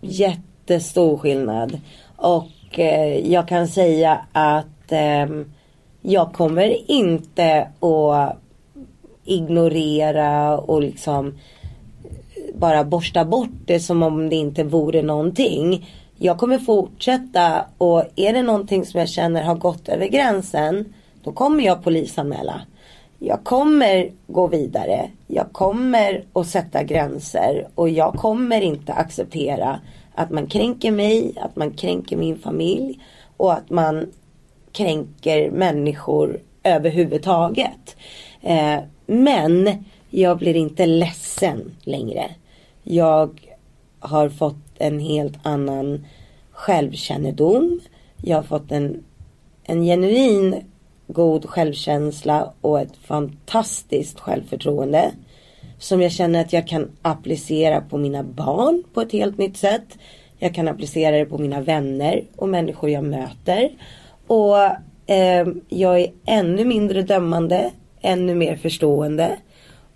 Jättestor skillnad. Och eh, jag kan säga att ehm, jag kommer inte att ignorera och liksom bara borsta bort det som om det inte vore någonting. Jag kommer fortsätta och är det någonting som jag känner har gått över gränsen då kommer jag polisanmäla. Jag kommer gå vidare. Jag kommer att sätta gränser och jag kommer inte acceptera att man kränker mig, att man kränker min familj och att man kränker människor överhuvudtaget. Eh, men jag blir inte ledsen längre. Jag har fått en helt annan självkännedom. Jag har fått en, en genuin god självkänsla och ett fantastiskt självförtroende. Som jag känner att jag kan applicera på mina barn på ett helt nytt sätt. Jag kan applicera det på mina vänner och människor jag möter. Och eh, jag är ännu mindre dömande, ännu mer förstående.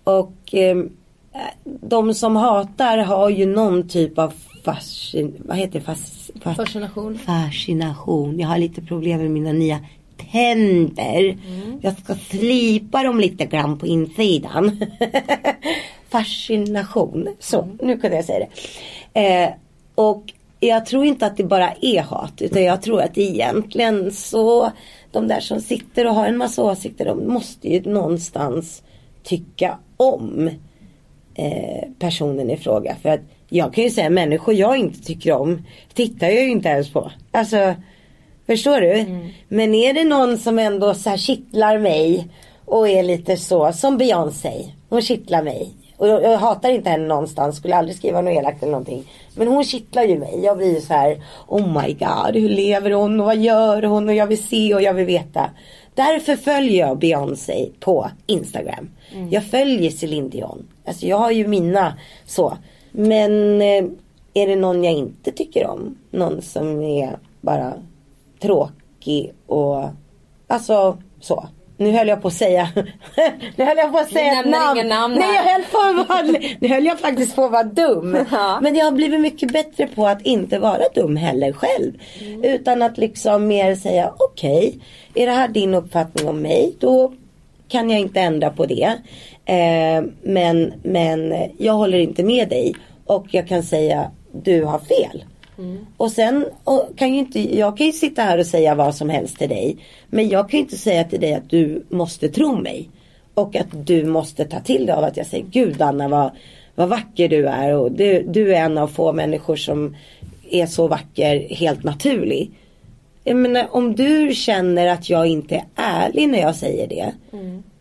Och eh, de som hatar har ju någon typ av fascin... Vad heter det? Fas, fas, Fascination. fascination. Jag har lite problem med mina nya tänder. Jag ska slipa dem lite grann på insidan. fascination. Så, nu kunde jag säga det. Eh, och jag tror inte att det bara är hat. Utan jag tror att egentligen så de där som sitter och har en massa åsikter. De måste ju någonstans tycka om eh, personen i fråga. För att jag kan ju säga människor jag inte tycker om tittar jag ju inte ens på. Alltså Förstår du? Men är det någon som ändå så här kittlar mig och är lite så som Beyoncé. Hon kittlar mig. Och jag, jag hatar inte henne någonstans, skulle aldrig skriva något elakt eller någonting. Men hon kittlar ju mig. Jag blir så här, oh my god, hur lever hon och vad gör hon och jag vill se och jag vill veta. Därför följer jag Beyoncé på Instagram. Jag följer Celine Dion. Alltså jag har ju mina så. Men eh, är det någon jag inte tycker om? Någon som är bara tråkig och alltså så. Nu höll jag på att säga Nu höll jag på att säga ett namn. namn Nej jag höll på att vara, Nu höll jag faktiskt på att vara dum. Ja. Men jag har blivit mycket bättre på att inte vara dum heller själv. Utan att liksom mer säga okej. är det här din uppfattning om mig? Då kan jag inte ändra på det. Eh, men, men jag håller inte med dig. Och jag kan säga du har fel. Och sen och kan ju inte, jag kan ju sitta här och säga vad som helst till dig. Men jag kan ju inte säga till dig att du måste tro mig. Och att du måste ta till dig av att jag säger Gud Anna vad, vad vacker du är. Och du, du är en av få människor som är så vacker helt naturlig. Jag menar om du känner att jag inte är ärlig när jag säger det.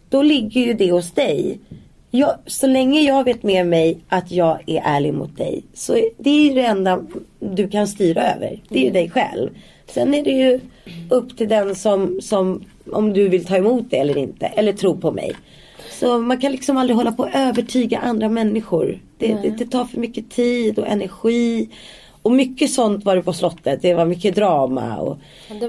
Då ligger ju det hos dig. Jag, så länge jag vet med mig att jag är ärlig mot dig. Så det är ju det enda du kan styra över. Det är ju dig själv. Sen är det ju upp till den som, som om du vill ta emot det eller inte. Eller tro på mig. Så man kan liksom aldrig hålla på och övertyga andra människor. Det, det, det tar för mycket tid och energi. Och mycket sånt var det på slottet. Det var mycket drama och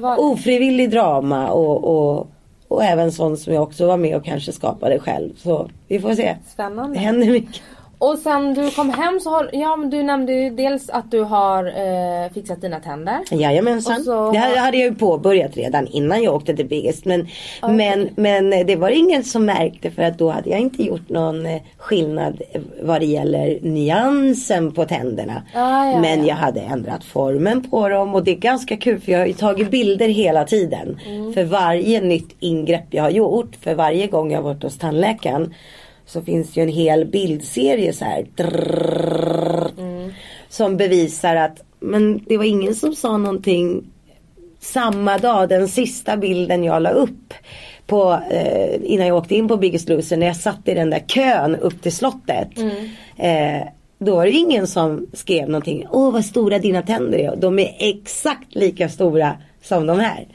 var- ofrivillig drama och, och, och även sånt som jag också var med och kanske skapade själv. Så vi får se. Det Spännande. händer mycket. Och sen du kom hem så har, ja men du nämnde ju dels att du har eh, fixat dina tänder. Jajamensan. Så Det här hade jag ju påbörjat redan innan jag åkte till Biggest. Men, men, men det var ingen som märkte för att då hade jag inte gjort någon eh, skillnad vad det gäller nyansen på tänderna. Ah, ja, men ja. jag hade ändrat formen på dem och det är ganska kul för jag har ju tagit bilder hela tiden. Mm. För varje nytt ingrepp jag har gjort. För varje gång jag har varit hos tandläkaren. Så finns det ju en hel bildserie så här. Drrr, Mm. Som bevisar att men det var ingen som sa någonting samma dag, den sista bilden jag la upp på, eh, innan jag åkte in på Biggest Loser när jag satt i den där kön upp till slottet. Eh, då var det ingen som skrev någonting. Åh vad stora dina tänder är. De är exakt lika stora som de här.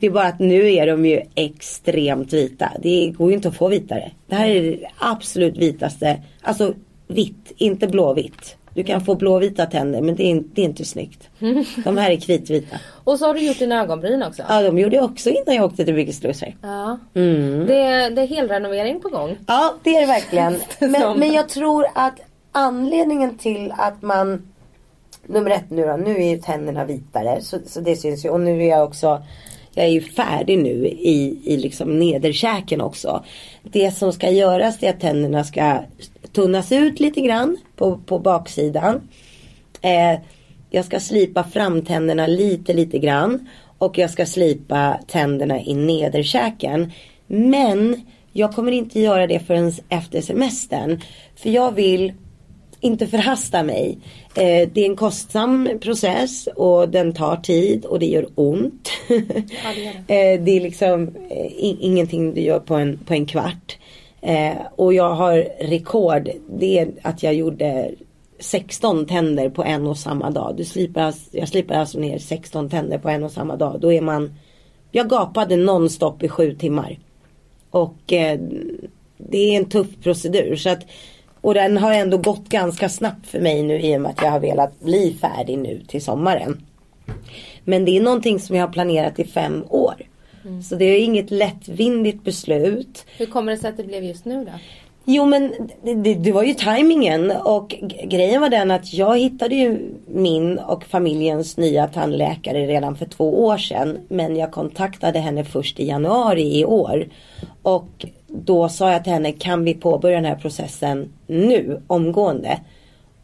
Det är bara att nu är de ju extremt vita. Det går ju inte att få vitare. Det här är det absolut vitaste. Alltså vitt, inte blåvitt. Du kan få blåvita tänder men det är, inte- det är inte snyggt. De här är kritvita. Och så har du gjort dina ögonbryn också. Ja de gjorde jag också innan jag åkte till Biggest Loser. Ja. Mm. Det, är- det är helrenovering på gång. Ja det är det verkligen. Men, men jag tror att anledningen till att man Nummer ett nu då, nu är ju tänderna vitare så, så det syns ju och nu är jag också Jag är ju färdig nu i, i liksom nederkäken också. Det som ska göras är att tänderna ska tunnas ut lite grann på, på baksidan. Eh, jag ska slipa framtänderna lite lite grann. Och jag ska slipa tänderna i nederkäken. Men jag kommer inte göra det förrän efter semestern. För jag vill inte förhasta mig. Eh, det är en kostsam process och den tar tid och det gör ont. det eh, det är liksom eh, i- ingenting du gör på en, på en kvart. Eh, och jag har rekord. Det är att jag gjorde 16 tänder på en och samma dag. Du slipar, alltså- jag slipar alltså ner 16 tänder på en och samma dag. Då är man Jag gapade nonstop i sju timmar. Och eh, det är en tuff procedur. Så att, och den har ändå gått ganska snabbt för mig nu i och med att jag har velat bli färdig nu till sommaren. Men det är någonting som jag har planerat i fem år. Så det är inget lättvindigt beslut. Hur kommer det sig att det blev just nu då? Jo men det, det, var ju tajmingen och grejen var den att jag hittade ju min och familjens nya tandläkare redan för två år sedan. Men jag kontaktade henne först i januari i år. Och då sa jag till henne, kan vi påbörja den här processen nu, omgående?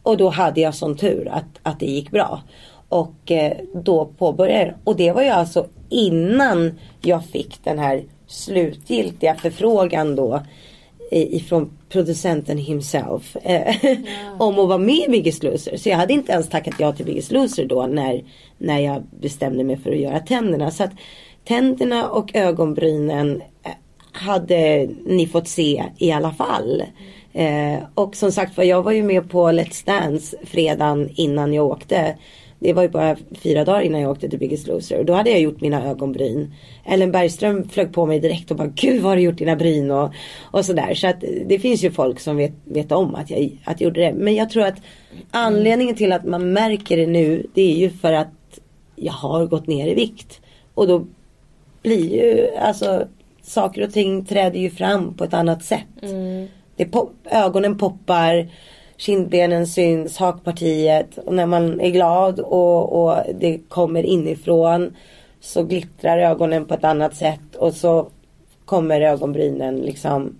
Och då hade jag sån tur att, att det gick bra. Och eh, då påbörjade jag. Och det var ju alltså innan jag fick den här slutgiltiga förfrågan då ifrån producenten himself eh, om att vara med i Biggest Loser. Så jag hade inte ens tackat ja till Biggest Loser då när, när jag bestämde mig för att göra tänderna. Så att tänderna och ögonbrynen eh, hade ni fått se i alla fall. Eh, och som sagt var jag var ju med på Let's Dance fredagen innan jag åkte. Det var ju bara fyra dagar innan jag åkte till Biggest Loser. Och då hade jag gjort mina ögonbryn. Ellen Bergström flög på mig direkt och bara Gud vad har du gjort dina bryn och, och sådär. Så att det finns ju folk som vet, vet om att jag, att jag gjorde det. Men jag tror att anledningen till att man märker det nu det är ju för att jag har gått ner i vikt. Och då blir ju alltså saker och ting träder ju fram på ett annat sätt. Mm. Det pop, ögonen poppar, kindbenen syns, hakpartiet. Och när man är glad och, och det kommer inifrån så glittrar ögonen på ett annat sätt. Och så kommer ögonbrynen liksom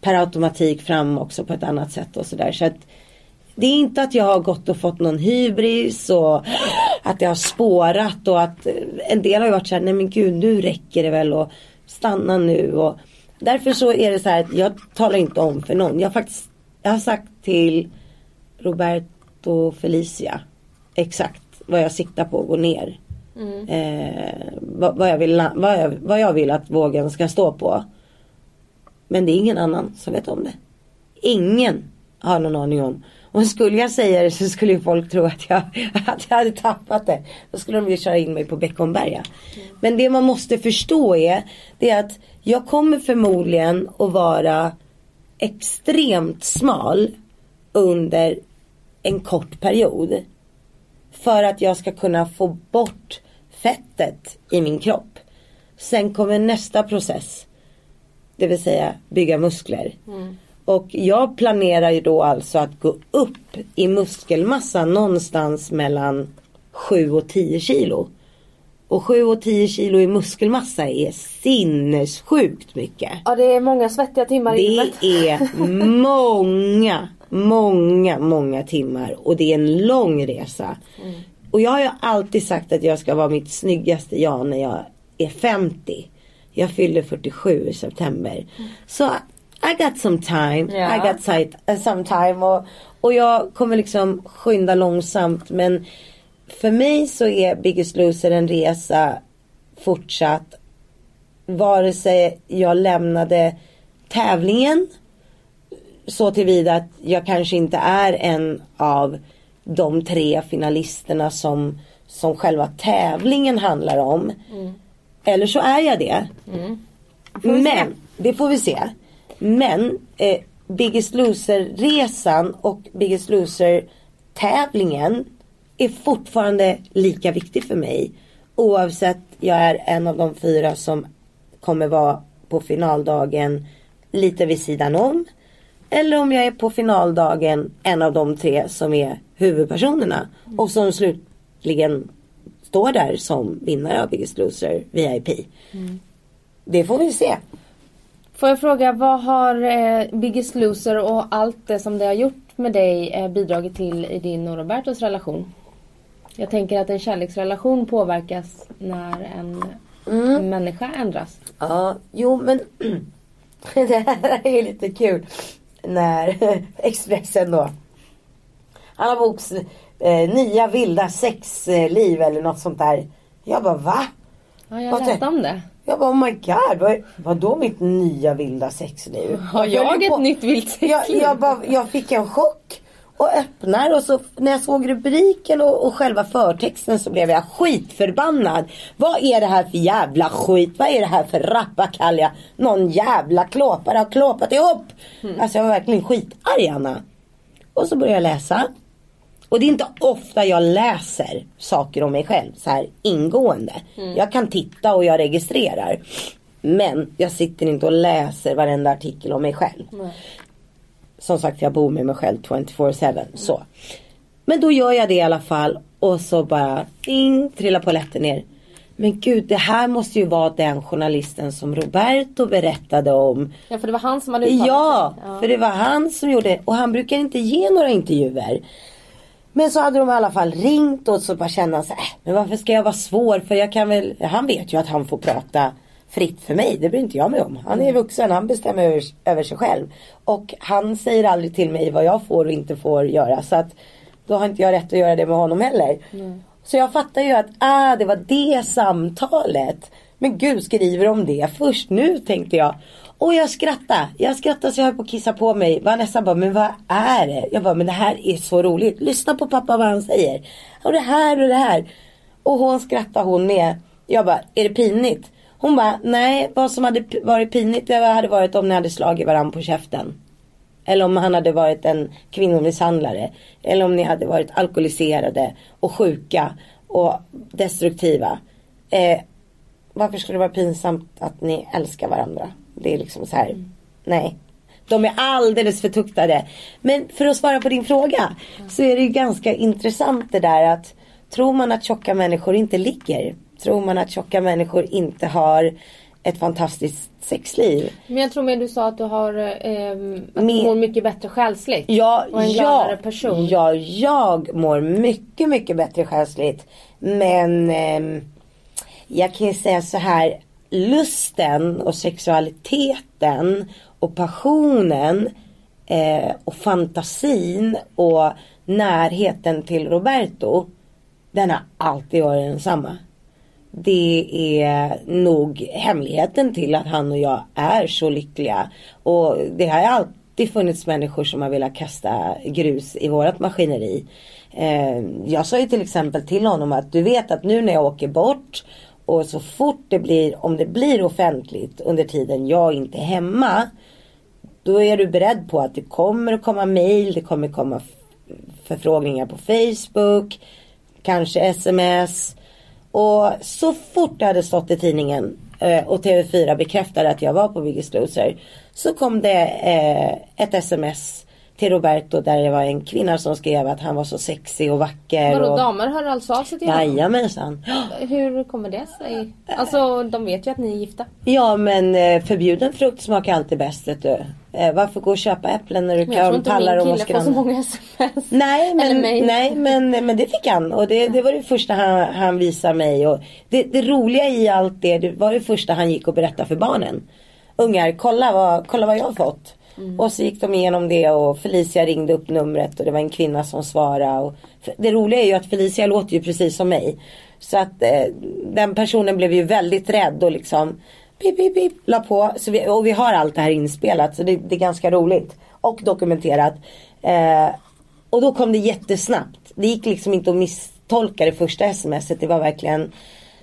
per automatik fram också på ett annat sätt och sådär. Så att det är inte att jag har gått och fått någon hybris och att det har spårat och att en del har ju varit såhär, nej men gud nu räcker det väl och stanna nu. Och därför så är det så här att jag talar inte om för någon. Jag har faktiskt, jag har sagt till Roberto Felicia exakt vad jag siktar på att gå ner. Eh, vad, vad, jag vill, vad, jag, vad jag vill att vågen ska stå på. Men det är ingen annan som vet om det. Ingen har någon aning om. Och skulle jag säga det så skulle ju folk tro att jag, att jag hade tappat det. Då skulle de ju köra in mig på Beckomberga. Men det man måste förstå är, det är att jag kommer förmodligen att vara extremt smal under en kort period. För att jag ska kunna få bort fettet i min kropp. Sen kommer nästa process. Det vill säga bygga muskler. Och jag planerar ju då alltså att gå upp i muskelmassa någonstans mellan 7 och 10 kilo. Och 7 och 10 kilo i muskelmassa är sinnessjukt mycket. Ja det är många svettiga timmar i Det gymmet. är många, många, många timmar och det är en lång resa. Och jag har ju alltid sagt att jag ska vara mitt snyggaste jag när jag är 50. Jag fyller 47 i september. Så I got some time. Ja. I got sight, uh, some time. Och, och jag kommer liksom skynda långsamt. Men för mig så är Biggest Loser en resa fortsatt. Vare sig jag lämnade tävlingen så tillvida att jag kanske inte är en av de tre finalisterna som, som själva tävlingen handlar om. Eller så är jag det. Men, det får vi se. Men eh, Biggest Loser-resan och Biggest Loser tävlingen är fortfarande lika viktig för mig. Oavsett jag är en av de fyra som kommer vara på finaldagen lite vid sidan om. Eller om jag är på finaldagen en av de tre som är huvudpersonerna. Och som slutligen står där som vinnare av Biggest Loser VIP. Det får vi se. Får jag fråga, vad har eh, Biggest Loser och allt det som det har gjort med dig eh, bidragit till i din och Robertos relation? Jag tänker att en kärleksrelation påverkas när en människa ändras. Ja, jo men det här är lite kul. När Expressen då. Han har boks eh, nya vilda sexliv eller något sånt där. Jag bara va? Ja, jag läste om det. Jag bara oh my god. Vad, vadå mitt nya vilda sexliv? Har jag ett på- nytt vilt sexliv? jag, jag, bara, jag fick en chock. Och öppnar och så när jag såg rubriken och, och själva förtexten så blev jag skitförbannad. Vad är det här för jävla skit? Vad är det här för rappakalja? Någon jävla klåpare har klåpat ihop. Alltså jag var verkligen skitarg Anna. Och så började jag läsa. Och det är inte ofta jag läser saker om mig själv så här ingående. Jag kan titta och jag registrerar. Men jag sitter inte och läser varenda artikel om mig själv. Som sagt jag bor med mig själv 24-7. Så. Men då gör jag det i alla fall. Och så bara ding, trillar polletten ner. Men gud det här måste ju vara den journalisten som Roberto berättade om. Ja, för det var han som hade uttalat Ja, sig. för det var han som gjorde och han brukar inte ge några intervjuer. Men så hade de i alla fall ringt och så bara kände han så här, "Äh, men varför ska jag vara svår för jag kan väl, han vet ju att han får prata fritt för mig, det bryr inte jag mig om. Han är vuxen, han bestämmer över, över sig själv. Och han säger aldrig till mig vad jag får och inte får göra så att då har inte jag rätt att göra det med honom heller. Så jag fattar ju att, ah det var det samtalet. Men gud skriver de det först nu tänkte jag. Och jag skrattade. Jag skrattade så jag höll på att kissa på mig. Vanessa bara, men vad är det? Jag bara, men det här är så roligt. Lyssna på pappa vad han säger. Och det här och det här. Och hon skrattade hon med. Jag bara, är det pinigt? Hon bara, nej vad som hade varit pinigt det hade varit om ni hade slagit varandra på käften. Eller om han hade varit en kvinnomisshandlare. Eller om ni hade varit alkoholiserade och sjuka och destruktiva. Eh, varför skulle det vara pinsamt att ni älskar varandra? Det är liksom så här. Nej. De är alldeles för tuktade. Men för att svara på din fråga. Så är det ju ganska intressant det där att. Tror man att tjocka människor inte ligger? Tror man att tjocka människor inte har ett fantastiskt sexliv? Men jag tror mer du sa att du har ehm, att du mår mycket bättre själsligt. Ja, och en ja, gladare person. ja, jag mår mycket, mycket bättre själsligt. Men ehm, jag kan ju säga så här. Lusten och sexualiteten och passionen eh, och fantasin och närheten till Roberto. Den har alltid varit densamma. Det är nog hemligheten till att han och jag är så lyckliga. Och det har alltid funnits människor som har velat kasta grus i vårat maskineri. Eh, jag sa ju till exempel till honom att du vet att nu när jag åker bort och så fort det blir, om det blir offentligt under tiden jag inte är hemma. Då är du beredd på att det kommer att komma mail, det kommer komma förfrågningar på Facebook, kanske sms. Och så fort det hade stått i tidningen eh, och TV4 bekräftade att jag var på Biggest Loser. Så kom det eh, ett sms till Roberto där det var en kvinna som skrev att han var så sexig och vacker. Vadå och... damer hör alltså av sig till honom? Jajamensan. Hur kommer det sig? Alltså de vet ju att ni är gifta. Ja men eh, förbjuden frukt smakar alltid bäst vet du. Eh, varför gå och köpa äpplen när du Men jag tror kan inte palla dem min hos kille får så grannen? många sms. Nej men, nej men, men det fick han och det, det var det första han, han visade mig. Och det, det roliga i allt det, det var det första han gick och berättade för barnen. Ungar, kolla vad, kolla vad jag har fått. Mm. Och så gick de igenom det och Felicia ringde upp numret och det var en kvinna som svarade. Och, det roliga är ju att Felicia låter ju precis som mig. Så att eh, den personen blev ju väldigt rädd och liksom pip, pip, pip, la på. Så vi, och vi har allt det här inspelat så det, det är ganska roligt. Och dokumenterat. Eh, och då kom det jättesnabbt. Det gick liksom inte att misstolka det första smset. Det var verkligen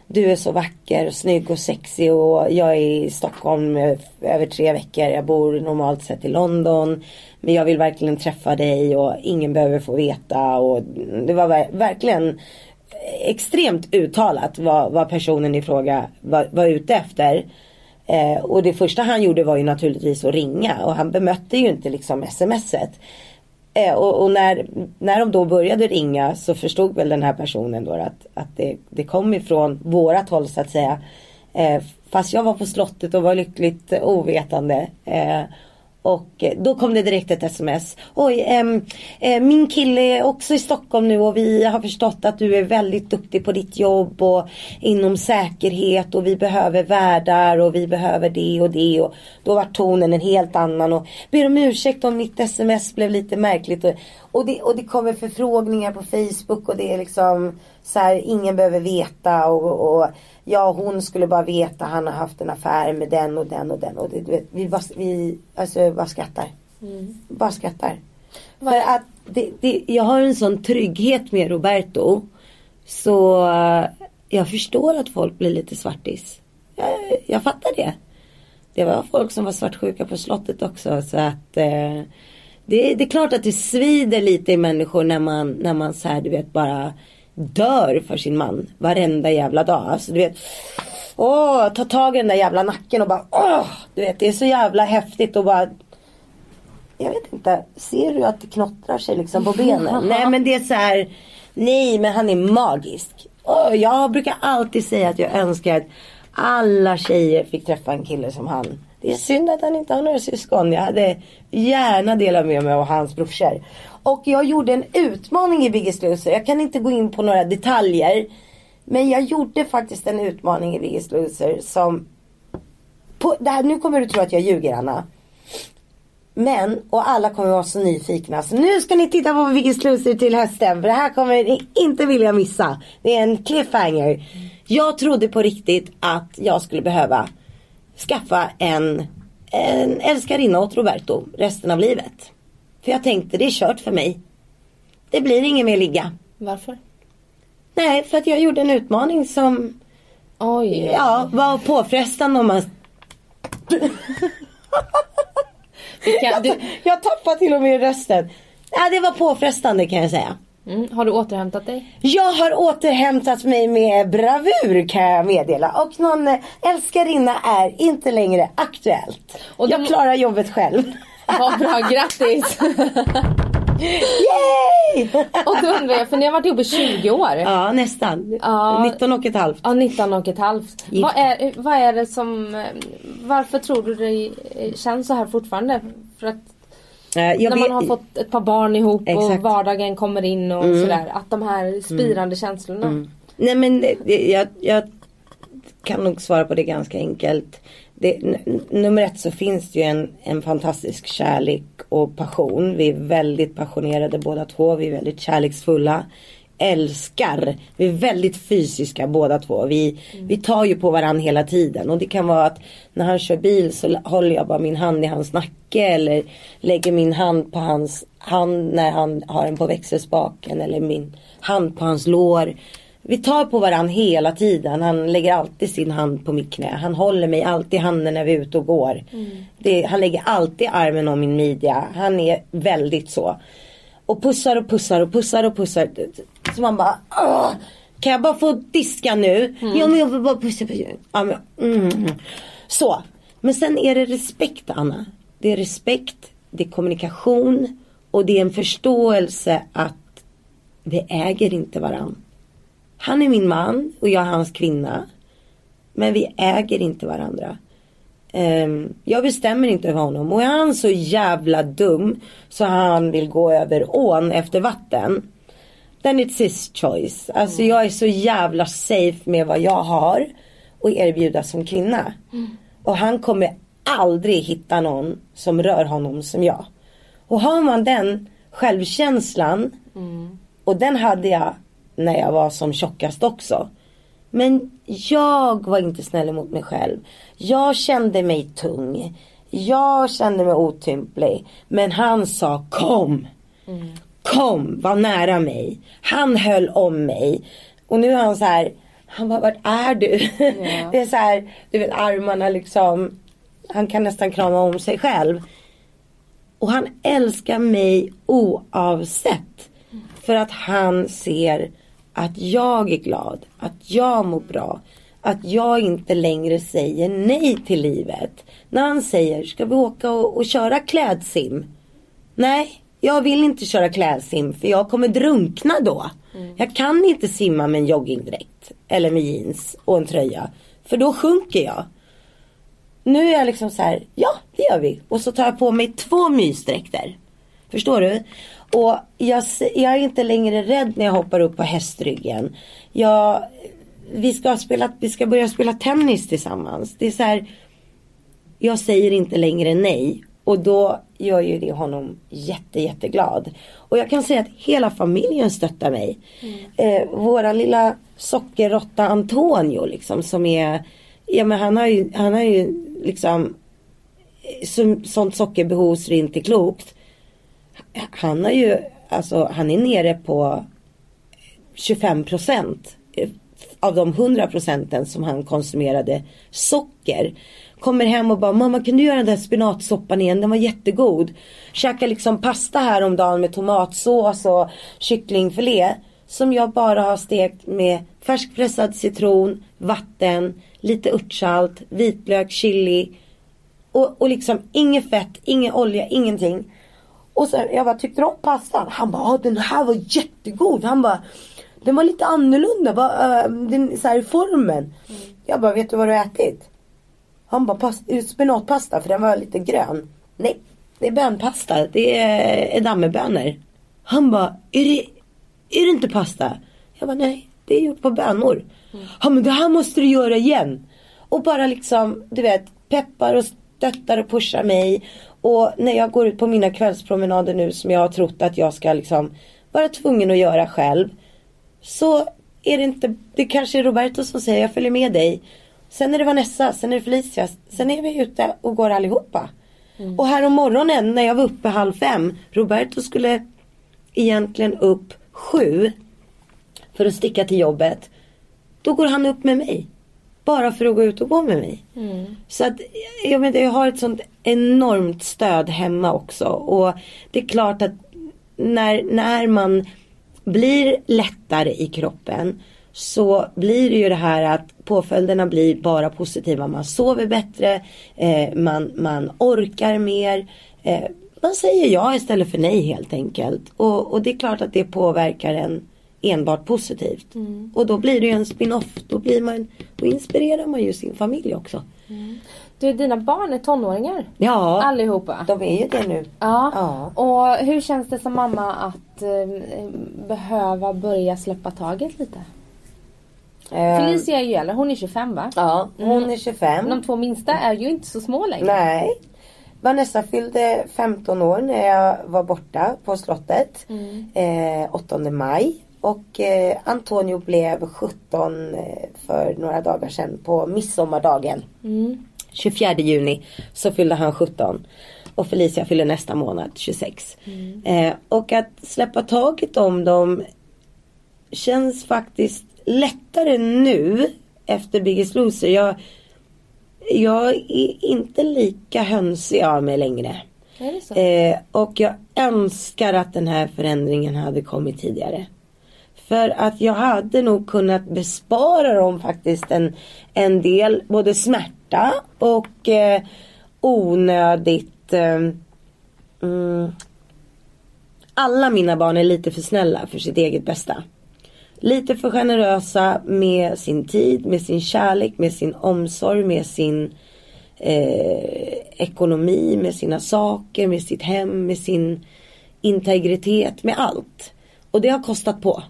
du är så vacker och snygg och sexig och jag är i Stockholm över tre veckor. Jag bor normalt sett i London. Men jag vill verkligen träffa dig och ingen behöver få veta. Och det var ver- verkligen extremt uttalat vad, vad personen i fråga var, var ute efter. Eh, och det första han gjorde var ju naturligtvis att ringa och han bemötte ju inte liksom smset. Eh, och och när, när de då började ringa så förstod väl den här personen då att, att det, det kom ifrån vårat håll så att säga. Eh, fast jag var på slottet och var lyckligt eh, ovetande. Eh, och eh, då kom det direkt ett sms. Oj, eh, min kille är också i Stockholm nu och vi har förstått att du är väldigt duktig på ditt jobb och inom säkerhet och vi behöver värdar och vi behöver det och det. Och då var tonen en helt annan och ber om ursäkt om mitt sms blev lite märkligt. Och, och, det, och det kommer förfrågningar på Facebook och det är liksom så här, ingen behöver veta och, och ja hon skulle bara veta han har haft en affär med den och den och den och det, vi, bara, vi alltså, bara skrattar. Bara skrattar. För att det, det, jag har en sån trygghet med Roberto. Så eh, jag förstår att folk blir lite svartis. Jag, jag fattar det. Det var folk som var svartsjuka på slottet också så att eh, det, det är klart att det svider lite i människor när man, när man så här, du vet bara dör för sin man varenda jävla dag. Alltså du vet Åh, ta tag i den där jävla nacken och bara åh! Du vet det är så jävla häftigt och bara jag vet inte, ser du att det knottrar sig liksom på benen? Nej men det är så här. Nej men han är magisk. Och jag brukar alltid säga att jag önskar att alla tjejer fick träffa en kille som han. Det är synd att han inte har några syskon. Jag hade gärna delat med mig av hans brorsor. Och jag gjorde en utmaning i Biggest Loser. Jag kan inte gå in på några detaljer. Men jag gjorde faktiskt en utmaning i Biggest Loser som... På, det här, nu kommer du tro att jag ljuger Anna. Men, och alla kommer vara så nyfikna. Så nu ska ni titta på Biggest Loser till hösten. För det här kommer ni inte vilja missa. Det är en cliffhanger. Jag trodde på riktigt att jag skulle behöva skaffa en, en älskarinna åt Roberto resten av livet. För jag tänkte det är kört för mig. Det blir ingen mer ligga. Varför? Nej, för att jag gjorde en utmaning som Oj. ja, var påfrestande om man... Vilka, du, Jag tappade till och med rösten. Ja, det var påfrestande kan jag säga. mm, har du återhämtat dig? Jag har återhämtat mig med bravur kan jag meddela. Och någon eh, älskarinna är inte längre aktuellt. Och jag de- klarar jobbet själv. Vad bra, grattis! Yay! och då undrar jag, för ni har varit ihop i 20 år. ja, nästan. Ja. 19 och ett halvt. Ja, 19 och ett halvt. Gift. Vad är, vad är det som... Varför tror du det känns så här fortfarande? För att Eh, jag när man har fått ett par barn ihop och Exakt. Mm. vardagen kommer in och sådär. Att de här spirande känslorna. Nej men det, jag, jag kan nog svara på det ganska enkelt. Det, nummer ett så finns det ju en, en fantastisk kärlek och passion. Vi är väldigt passionerade båda två. Vi är väldigt kärleksfulla. Älskar. Vi är väldigt fysiska båda två. Vi, vi tar ju på varandra hela tiden. Och det kan vara att när han kör bil så håller jag bara min hand i hans nacke. Eller lägger min hand på hans hand när han har den på växelspaken. Eller min hand på hans lår. Vi tar på varandra hela tiden. Han lägger alltid sin hand på mitt knä. Han håller mig alltid i handen när vi är ute och går. Det, han lägger alltid armen om min midja. Han är väldigt så. Och pussar och pussar och pussar och pussar. Så man bara Åh! Kan jag bara få diska nu? Ja men jag vill bara pussa. pussa. Ja, men, mm. Så. Men sen är det respekt Anna. Det är respekt. Det är kommunikation. Och det är en förståelse att vi äger inte varann. Han är min man och jag är hans kvinna. Men vi äger inte varandra. Ehm, jag bestämmer inte över honom. Och är han så jävla dum så han vill gå över ån efter vatten. Then it's his choice. Alltså jag är så jävla safe med vad jag har. Och erbjuda som kvinna. Och han kommer aldrig hitta någon som rör honom som jag. Och har man den självkänslan. Och den hade jag när jag var som tjockast också. Men jag var inte snäll mot mig själv. Jag kände mig tung. Jag kände mig otymplig. Men han sa kom. Kom, var nära mig. Han höll om mig. Och nu är han så här. Han bara, vart är du? Det är så här, du vet armarna liksom. Han kan nästan krama om sig själv. Och han älskar mig oavsett. För att han ser att jag är glad, att jag mår bra. Att jag inte längre säger nej till livet. När han säger, ska vi åka och, och köra klädsim? Nej, jag vill inte köra klädsim för jag kommer drunkna då. Jag kan inte simma med en joggingdräkt eller med jeans och en tröja. För då sjunker jag. Nu är jag liksom så här, ja det gör vi. Och så tar jag på mig två mysdräkter. Förstår du? Och jag, jag är inte längre rädd när jag hoppar upp på hästryggen. Jag, vi, ska spela, vi ska börja spela tennis tillsammans. Det är så här, jag säger inte längre nej. Och då gör ju det honom jätte, jätteglad. Och jag kan säga att hela familjen stöttar mig. Eh, våran lilla sockerrotta Antonio liksom som är, ja men han har ju, han har ju liksom eh, som, sånt sockerbehov så det inte är klokt. Han har ju, alltså han är nere på 25 procent av de 100 procenten som han konsumerade socker. Kommer hem och bara, mamma kan du göra den där spinatsoppan igen, den var jättegod. Käkar liksom pasta här om dagen med tomatsås och kycklingfilé. Som jag bara har stekt med färskpressad citron, vatten, lite örtsalt, vitlök, chili. Och, och liksom inget fett, ingen olja, ingenting. Och så jag bara, tyckte du om pastan? Han bara, ah, den här var jättegod. Han bara, den var lite annorlunda. Va, äh, den, så här, i formen. Jag bara, vet du vad du har ätit? Han bara, "Pas- är det spenatpasta för den var lite grön. Nej, det är bönpasta. Det är edamamebönor. Han bara, är det, är det inte pasta? Jag bara, nej, det är gjort på bönor. Ja men det här måste du göra igen. Och bara liksom, du vet, peppar och stöttar och pushar mig. Och när jag går ut på mina kvällspromenader nu som jag har trott att jag ska liksom vara tvungen att göra själv. Så är det inte, det kanske är Roberto som säger jag följer med dig. Sen är det Vanessa, sen är det Felicia, sen är vi ute och går allihopa. Och här om morgonen när jag var uppe halv fem, Roberto skulle egentligen upp sju för att sticka till jobbet. Då går han upp med mig. Bara för att gå ut och gå med mig. Så att jag, menar, jag har ett sånt enormt stöd hemma också. Och det är klart att när, när man blir lättare i kroppen så blir det ju det här att påföljderna blir bara positiva. Man sover bättre, eh, man, man orkar mer. Eh, man säger ja istället för nej helt enkelt. Och, och det är klart att det påverkar en enbart positivt. Och då blir det ju en spin-off. Då, blir man, då inspirerar man ju sin familj också. Du, dina barn är tonåringar. Ja, Allihopa. de är ju det nu. Ja. Ja. Och hur känns det som mamma att eh, behöva börja släppa taget lite? Eh, Felicia är ju äldre, hon är 25 va? Ja, hon är 25. De två minsta är ju inte så små längre. Nej. Vanessa fyllde 15 år när jag var borta på slottet. Eh, 8 maj. Och eh, Antonio blev 17 eh, för några dagar sedan på midsommardagen. 24 juni så fyllde han 17. Och Felicia fyller nästa månad 26. Eh, och att släppa taget om dem känns faktiskt lättare nu efter Biggest Loser. Jag, jag är inte lika hönsig av mig längre. Eh, och jag önskar att den här förändringen hade kommit tidigare. För att jag hade nog kunnat bespara dem faktiskt en, en del både smärta och eh, onödigt eh, mm, alla mina barn är lite för snälla för sitt eget bästa. Lite för generösa med sin tid, med sin kärlek, med sin omsorg, med sin eh, ekonomi, med sina saker, med sitt hem, med sin integritet, med allt. Och det har kostat på.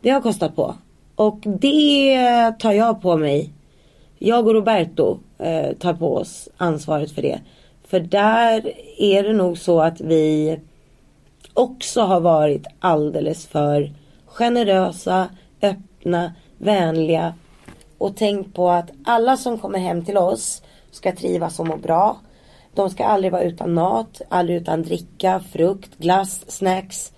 Det har kostat på. Och det tar jag på mig. Jag och Roberto eh, tar på oss ansvaret för det. För där är det nog så att vi också har varit alldeles för generösa, öppna, vänliga och tänkt på att alla som kommer hem till oss ska trivas och må bra. De ska aldrig vara utan mat, aldrig utan dricka, frukt, glass, snacks.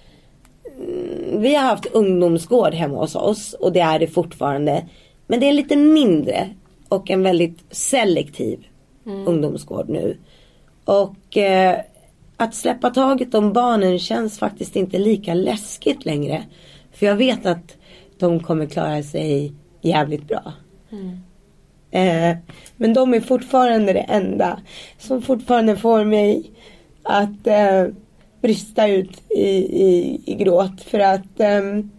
Mm, Vi har haft ungdomsgård hemma hos oss och det är det fortfarande. Men det är lite mindre och en väldigt selektiv ungdomsgård nu. Och eh, att släppa taget om barnen känns faktiskt inte lika läskigt längre. För jag vet att de kommer klara sig jävligt bra. Eh, men de är fortfarande det enda som fortfarande får mig att eh, brista ut i, i, i gråt. För att ehm,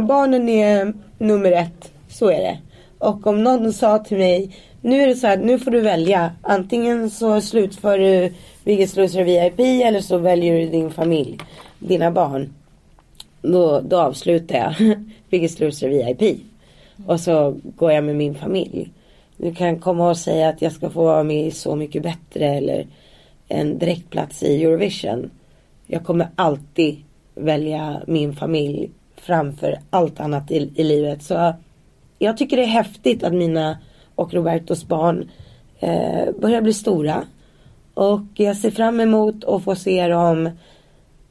barnen är nummer ett. Så är det. Och om någon sa till mig nu är det så här, nu får du välja. Antingen så slutför du Biggest Loser VIP eller så väljer du din familj, dina barn. Då, då avslutar jag Biggest Loser VIP. Och så går jag med min familj. Du kan komma och säga att jag ska få vara med i Så mycket bättre eller en direktplats i Eurovision. Jag kommer alltid välja min familj framför allt annat i, i livet. Så jag tycker det är häftigt att mina och Robertos barn eh, börjar bli stora. Och jag ser fram emot att få se dem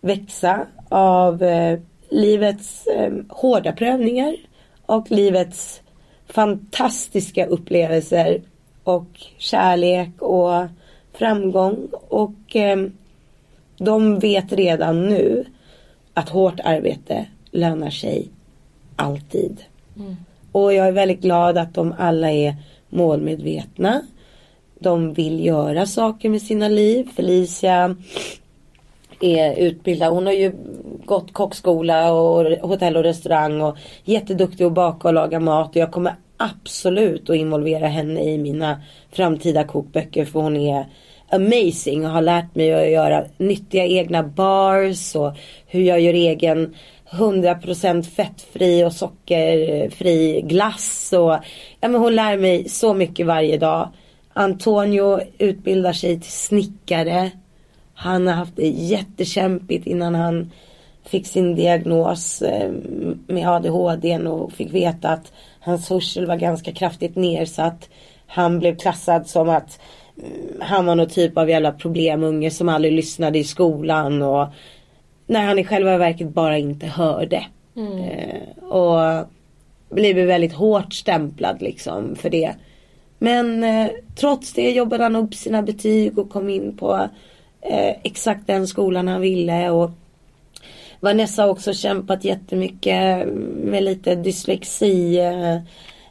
växa av eh, livets eh, hårda prövningar och livets fantastiska upplevelser och kärlek och framgång. Och eh, de vet redan nu att hårt arbete lönar sig alltid. Och jag är väldigt glad att de alla är målmedvetna. De vill göra saker med sina liv. Felicia är utbildad. Hon har ju gått kockskola och hotell och restaurang och jätteduktig att baka och laga mat. Och jag kommer absolut att involvera henne i mina framtida kokböcker för hon är amazing och har lärt mig att göra nyttiga egna bars och hur jag gör egen 100% fettfri och sockerfri glass och ja men hon lär mig så mycket varje dag. Antonio utbildar sig till snickare. Han har haft det jättekämpigt innan han fick sin diagnos eh, med ADHD och fick veta att hans hörsel var ganska kraftigt nedsatt. Han blev klassad som att han var någon typ av jävla problemunge som aldrig lyssnade i skolan och när han i själva verket bara inte hörde. Eh, och blivit väldigt hårt stämplad liksom för det. Men eh, trots det jobbade han upp sina betyg och kom in på eh, exakt den skolan han ville. Och Vanessa har också kämpat jättemycket med lite dyslexi.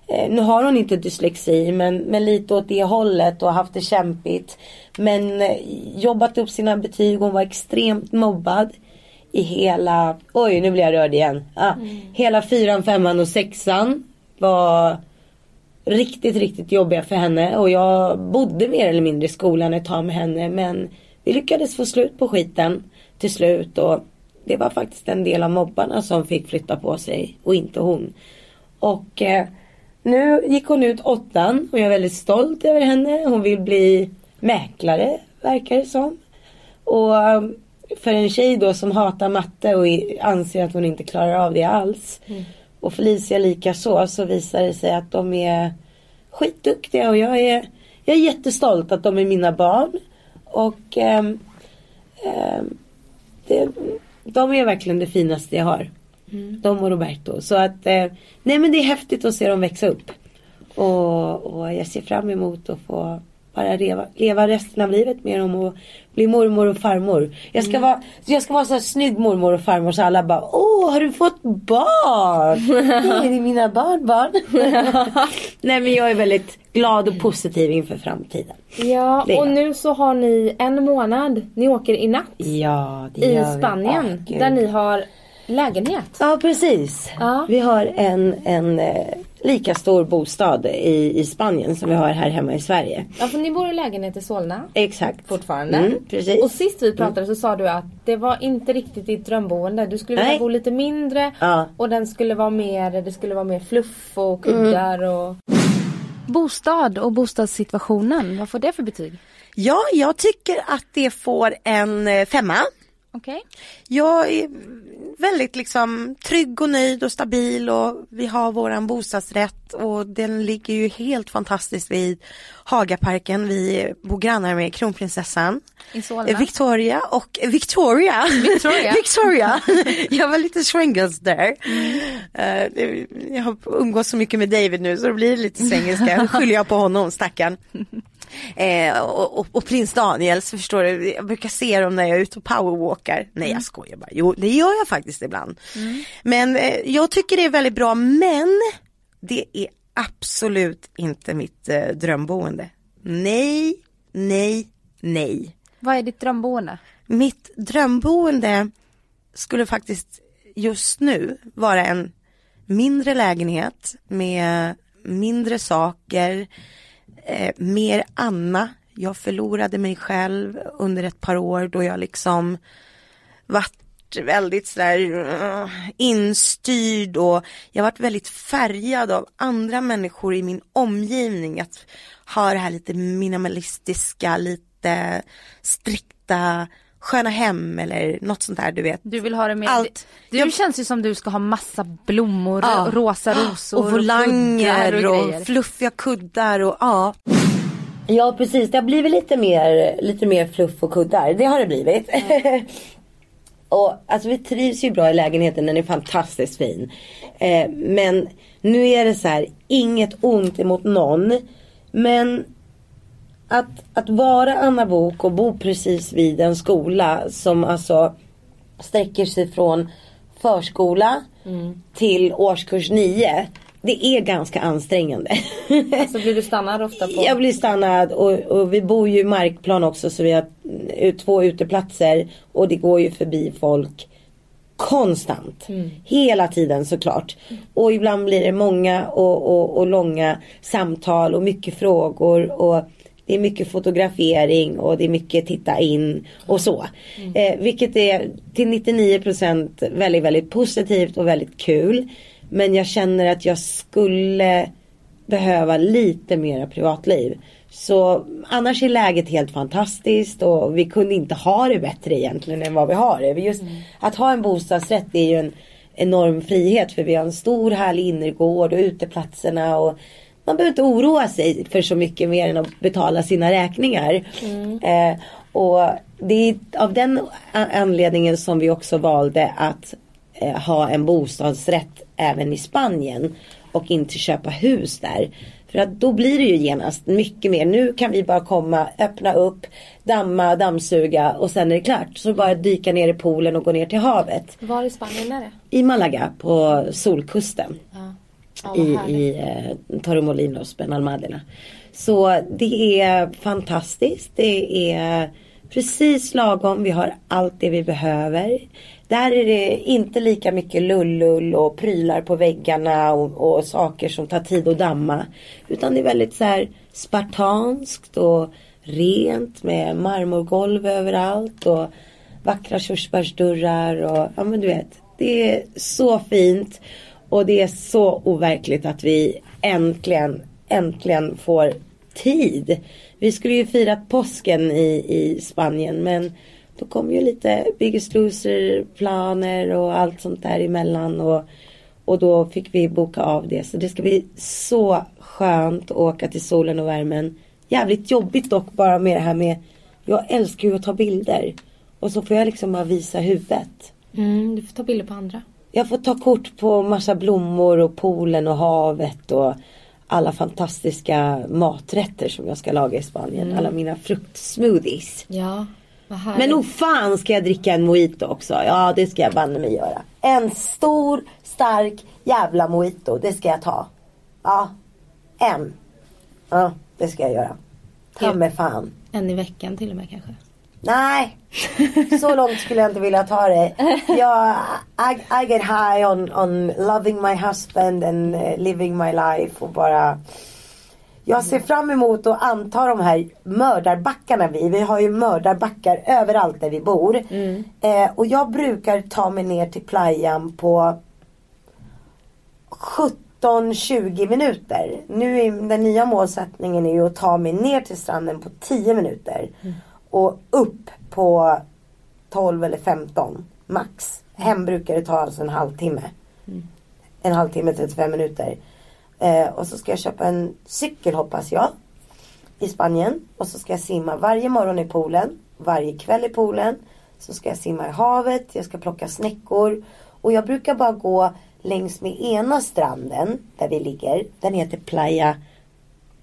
Eh, nu har hon inte dyslexi men, men lite åt det hållet och haft det kämpigt. Men eh, jobbat upp sina betyg. Hon var extremt mobbad i hela, oj nu blir jag rörd igen. Ah, Hela fyran, femman och sexan var riktigt, riktigt jobbiga för henne. Och jag bodde mer eller mindre i skolan ett tag med henne. Men vi lyckades få slut på skiten till slut. Och det var faktiskt en del av mobbarna som fick flytta på sig och inte hon. Och eh, nu gick hon ut åttan och jag är väldigt stolt över henne. Hon vill bli mäklare verkar det som. Och eh, för en tjej då som hatar matte och anser att hon inte klarar av det alls. Och Felicia lika så, så visar det sig att de är skitduktiga och jag är, jag är jättestolt att de är mina barn. Och ehm, ehm, det, de är verkligen det finaste jag har. De och Roberto. Så att, eh, nej men det är häftigt att se dem växa upp. Och, och jag ser fram emot att få bara leva, leva resten av livet med dem och bli mormor och farmor. Jag ska vara, jag ska vara så här snygg mormor och farmor så alla bara Åh har du fått barn? Nej det är mina barnbarn. Nej men jag är väldigt glad och positiv inför framtiden. Ja, och nu så har ni en månad. Ni åker i natt Ja det i gör vi. Spanien. Åh, Gud. där ni har lägenhet. Ja precis. Ja. Vi har en, en eh, lika stor bostad i, i Spanien som vi har här hemma i Sverige. Ja, för ni bor i lägenhet i Solna. Exakt. Fortfarande. Mm, precis. Och sist vi pratade så sa du att det var inte riktigt ditt drömboende. Du skulle vilja Nej. bo lite mindre Ja. och den skulle vara mer, det skulle vara mer fluff och kuddar Mm. och... Bostad och bostadssituationen, vad får det för betyg? Ja, jag tycker att det får en eh, femma. Okej. Jag är väldigt liksom trygg och nöjd och stabil och vi har våran bostadsrätt och den ligger ju helt fantastiskt vid Hagaparken. Vi bor grannar med kronprinsessan. Solna. Victoria och Victoria. Victoria. Victoria. jag var lite swingles där. Eh, det- jag har umgås så mycket med David nu så det blir lite svengelska. Skyller jag på honom, stackarn. Eh, och, och, och prins Daniels, förstår du, jag brukar se dem när jag är ute och powerwalkar. Nej jag skojar bara, jo det gör jag faktiskt ibland. Men eh, jag tycker det är väldigt bra men det är absolut inte mitt eh, drömboende. Nej, nej, nej. Vad är ditt drömboende? Mitt drömboende skulle faktiskt just nu vara en mindre lägenhet med mindre saker, eh, mer Anna. Jag förlorade mig själv under ett par år då jag liksom vart väldigt sådär uh, eh, instyrd och jag varit väldigt färgad av andra människor i min omgivning. Att ha det här lite minimalistiska, lite strikta, sköna hem eller något sånt där du vet. Du vill ha det mer... Allt. Du Jag- känns ju som du ska ha massa blommor, Ja. rosa rosor och volanger kuddar och, grejer. fluffiga kuddar och ja. Ja precis, det har blivit lite mer, lite mer fluff och kuddar. Det har det blivit. och alltså vi trivs ju bra i lägenheten, den är fantastiskt fin. Eh, men nu är det så här, inget ont emot någon. Men att, att vara Anna Bok och bo precis vid en skola som alltså sträcker sig från förskola till årskurs 9. Det är ganska ansträngande. Så blir du stannad ofta på... Jag blir stannad och, och vi bor ju i markplan också så vi har mm, två uteplatser och det går ju förbi folk konstant. Hela tiden såklart. Och ibland blir det många och, och, och långa samtal och mycket frågor och det är mycket fotografering och det är mycket titta in och så. Eh, vilket är till 99% väldigt, väldigt positivt och väldigt kul. Men jag känner att jag skulle behöva lite mera privatliv. Så annars är läget helt fantastiskt och vi kunde inte ha det bättre egentligen än vad vi har det. Just att ha en bostadsrätt är ju en enorm frihet för vi har en stor härlig innergård och uteplatserna och man behöver inte oroa sig för så mycket mer än att betala sina räkningar. Eh, och det är av den anledningen som vi också valde att eh, ha en bostadsrätt även i Spanien och inte köpa hus där. För att då blir det ju genast mycket mer. Nu kan vi bara komma, öppna upp, damma, dammsuga och sen är det klart. Så bara dyka ner i poolen och gå ner till havet. Var i Spanien är det? I Malaga på solkusten Ja. I, i eh, Torremolinos, Benalmadena. Så det är fantastiskt. Det är precis lagom. Vi har allt det vi behöver. Där är det inte lika mycket lullull och prylar på väggarna och, och saker som tar tid att damma. Utan det är väldigt så här spartanskt och rent med marmorgolv överallt och vackra körsbärsdörrar och ja men du vet. Det är så fint och det är så overkligt att vi äntligen, äntligen får tid. Vi skulle ju firat påsken i, i Spanien men då kom ju lite Biggest Loser planer och allt sånt där emellan och, och då fick vi boka av det. Så det ska bli så skönt att åka till solen och värmen. Jävligt jobbigt dock bara med det här med jag älskar ju att ta bilder. Och så får jag liksom bara visa huvudet. Mm, du får ta bilder på andra. Jag får ta kort på massa blommor och poolen och havet och alla fantastiska maträtter som jag ska laga i Spanien. Alla mina fruktsmoothies. Ja, vad. Men nog fan ska jag dricka en mojito också. Ja det ska jag banne mig göra. En stor stark jävla mojito. Det ska jag ta. Ja. En. Ja det ska jag göra. Ta mig fan. En i veckan till och med kanske. Nej, så långt skulle jag inte vilja ta det. Jag, I, I get high on, on loving my husband and uh, living my life och bara jag ser fram emot att anta de här mördarbackarna vi. Vi har ju mördarbackar överallt där vi bor. Eh, och jag brukar ta mig ner till playan på 17-20 minuter. Nu är den nya målsättningen är ju att ta mig ner till stranden på 10 minuter. Och upp på 12 eller 15 max. Hem brukar det ta alltså en halvtimme. En halvtimme, 35 minuter. Eh, och så ska jag köpa en cykel hoppas jag. I Spanien. Och så ska jag simma varje morgon i poolen. Varje kväll i poolen. Så ska jag simma i havet. Jag ska plocka snäckor. Och jag brukar bara gå längs med ena stranden där vi ligger. Den heter Playa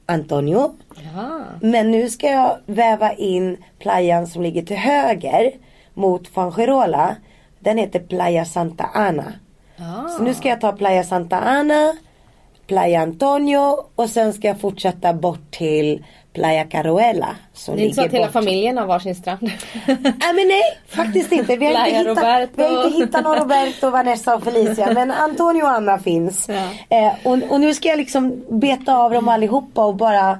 Antonio. Ja. Men nu ska jag väva in playan som ligger till höger mot Fangerola. Den heter Playa Santa Ana. Ja. Så nu ska jag ta Playa Santa Ana, Playa Antonio och sen ska jag fortsätta bort till Playa Caruela. Som Det är inte så att hela bort. familjen har varsin strand. Nej men nej, faktiskt inte. Vi har, inte hittat, vi har inte hittat någon Roberto, Vanessa och Felicia. Men Antonio och Anna finns. Ja. Eh, och, och nu ska jag liksom beta av dem allihopa och bara,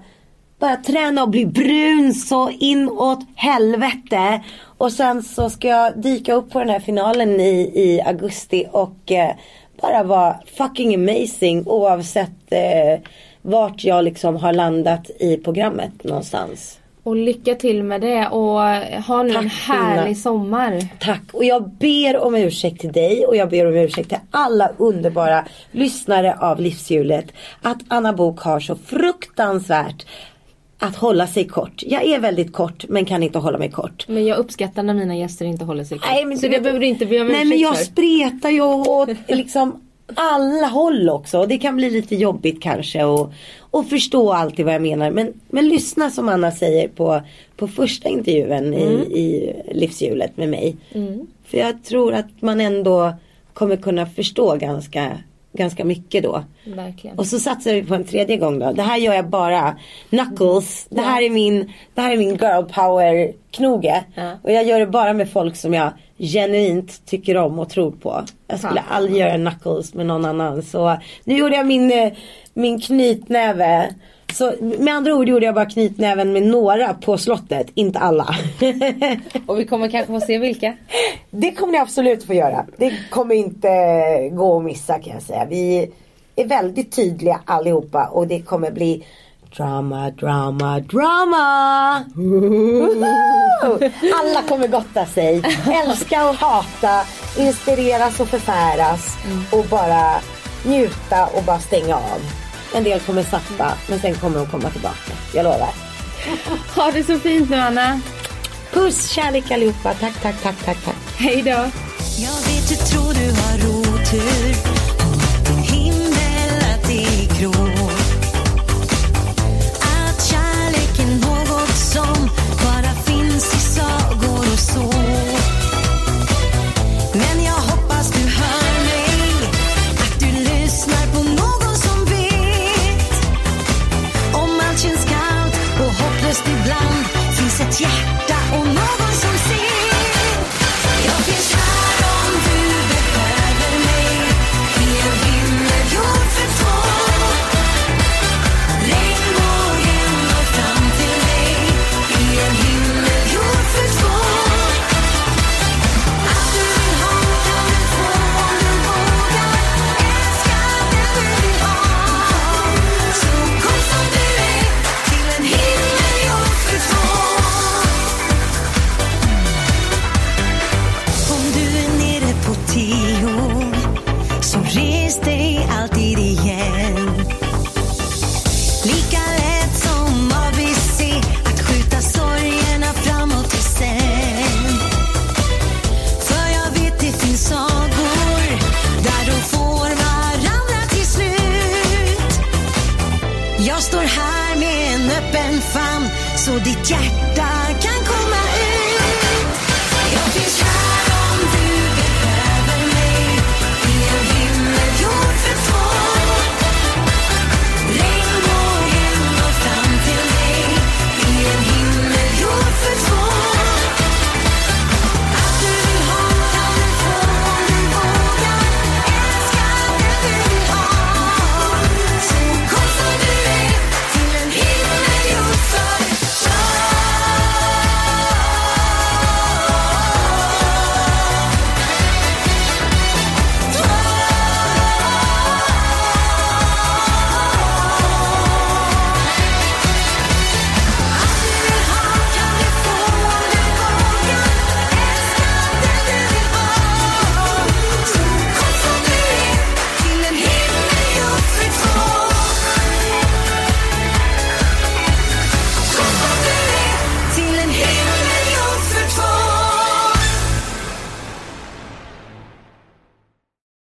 bara träna och bli brun så inåt helvete. Och sen så ska jag dyka upp på den här finalen i, i augusti och eh, bara vara fucking amazing oavsett eh, vart jag liksom har landat i programmet någonstans. Och lycka till med det och ha nu Tack, en härlig Stina. sommar. Tack och jag ber om ursäkt till dig och jag ber om ursäkt till alla underbara lyssnare av Livshjulet. Att Anna Bok har så fruktansvärt att hålla sig kort. Jag är väldigt kort men kan inte hålla mig kort. Men jag uppskattar när mina gäster inte håller sig kort. Nej, men Så det behöver du inte be om Nej men ursäkt jag för. spretar ju åt liksom alla håll också. Det kan bli lite jobbigt kanske och, och förstå alltid vad jag menar. Men, men lyssna som Anna säger på, på första intervjun i, i Livshjulet med mig. För jag tror att man ändå kommer kunna förstå ganska, ganska mycket då. Verkligen. Och så satsar vi på en tredje gång då. Det här gör jag bara knuckles. Det här är min, det här är min girl power knoge. Ja. Och jag gör det bara med folk som jag genuint tycker om och tror på. Jag skulle Ja. aldrig göra knuckles med någon annan. Så nu gjorde jag min, eh, min knytnäve. Så med andra ord gjorde jag bara knytnäven med några på slottet, inte alla. Och vi kommer kanske få se vilka. Det kommer ni absolut få göra. Det kommer inte gå att missa kan jag säga. Vi är väldigt tydliga allihopa och det kommer bli drama, drama, drama. Alla kommer gotta sig, älska och hata, inspireras och förfäras och bara njuta och bara stänga av. En del kommer sappa men sen kommer de komma tillbaka. Jag lovar. Ha det så fint nu Anna. Puss, kärlek allihopa. Tack, tack, tack, tack, tack. Hej då. Jag vet du tror du har otur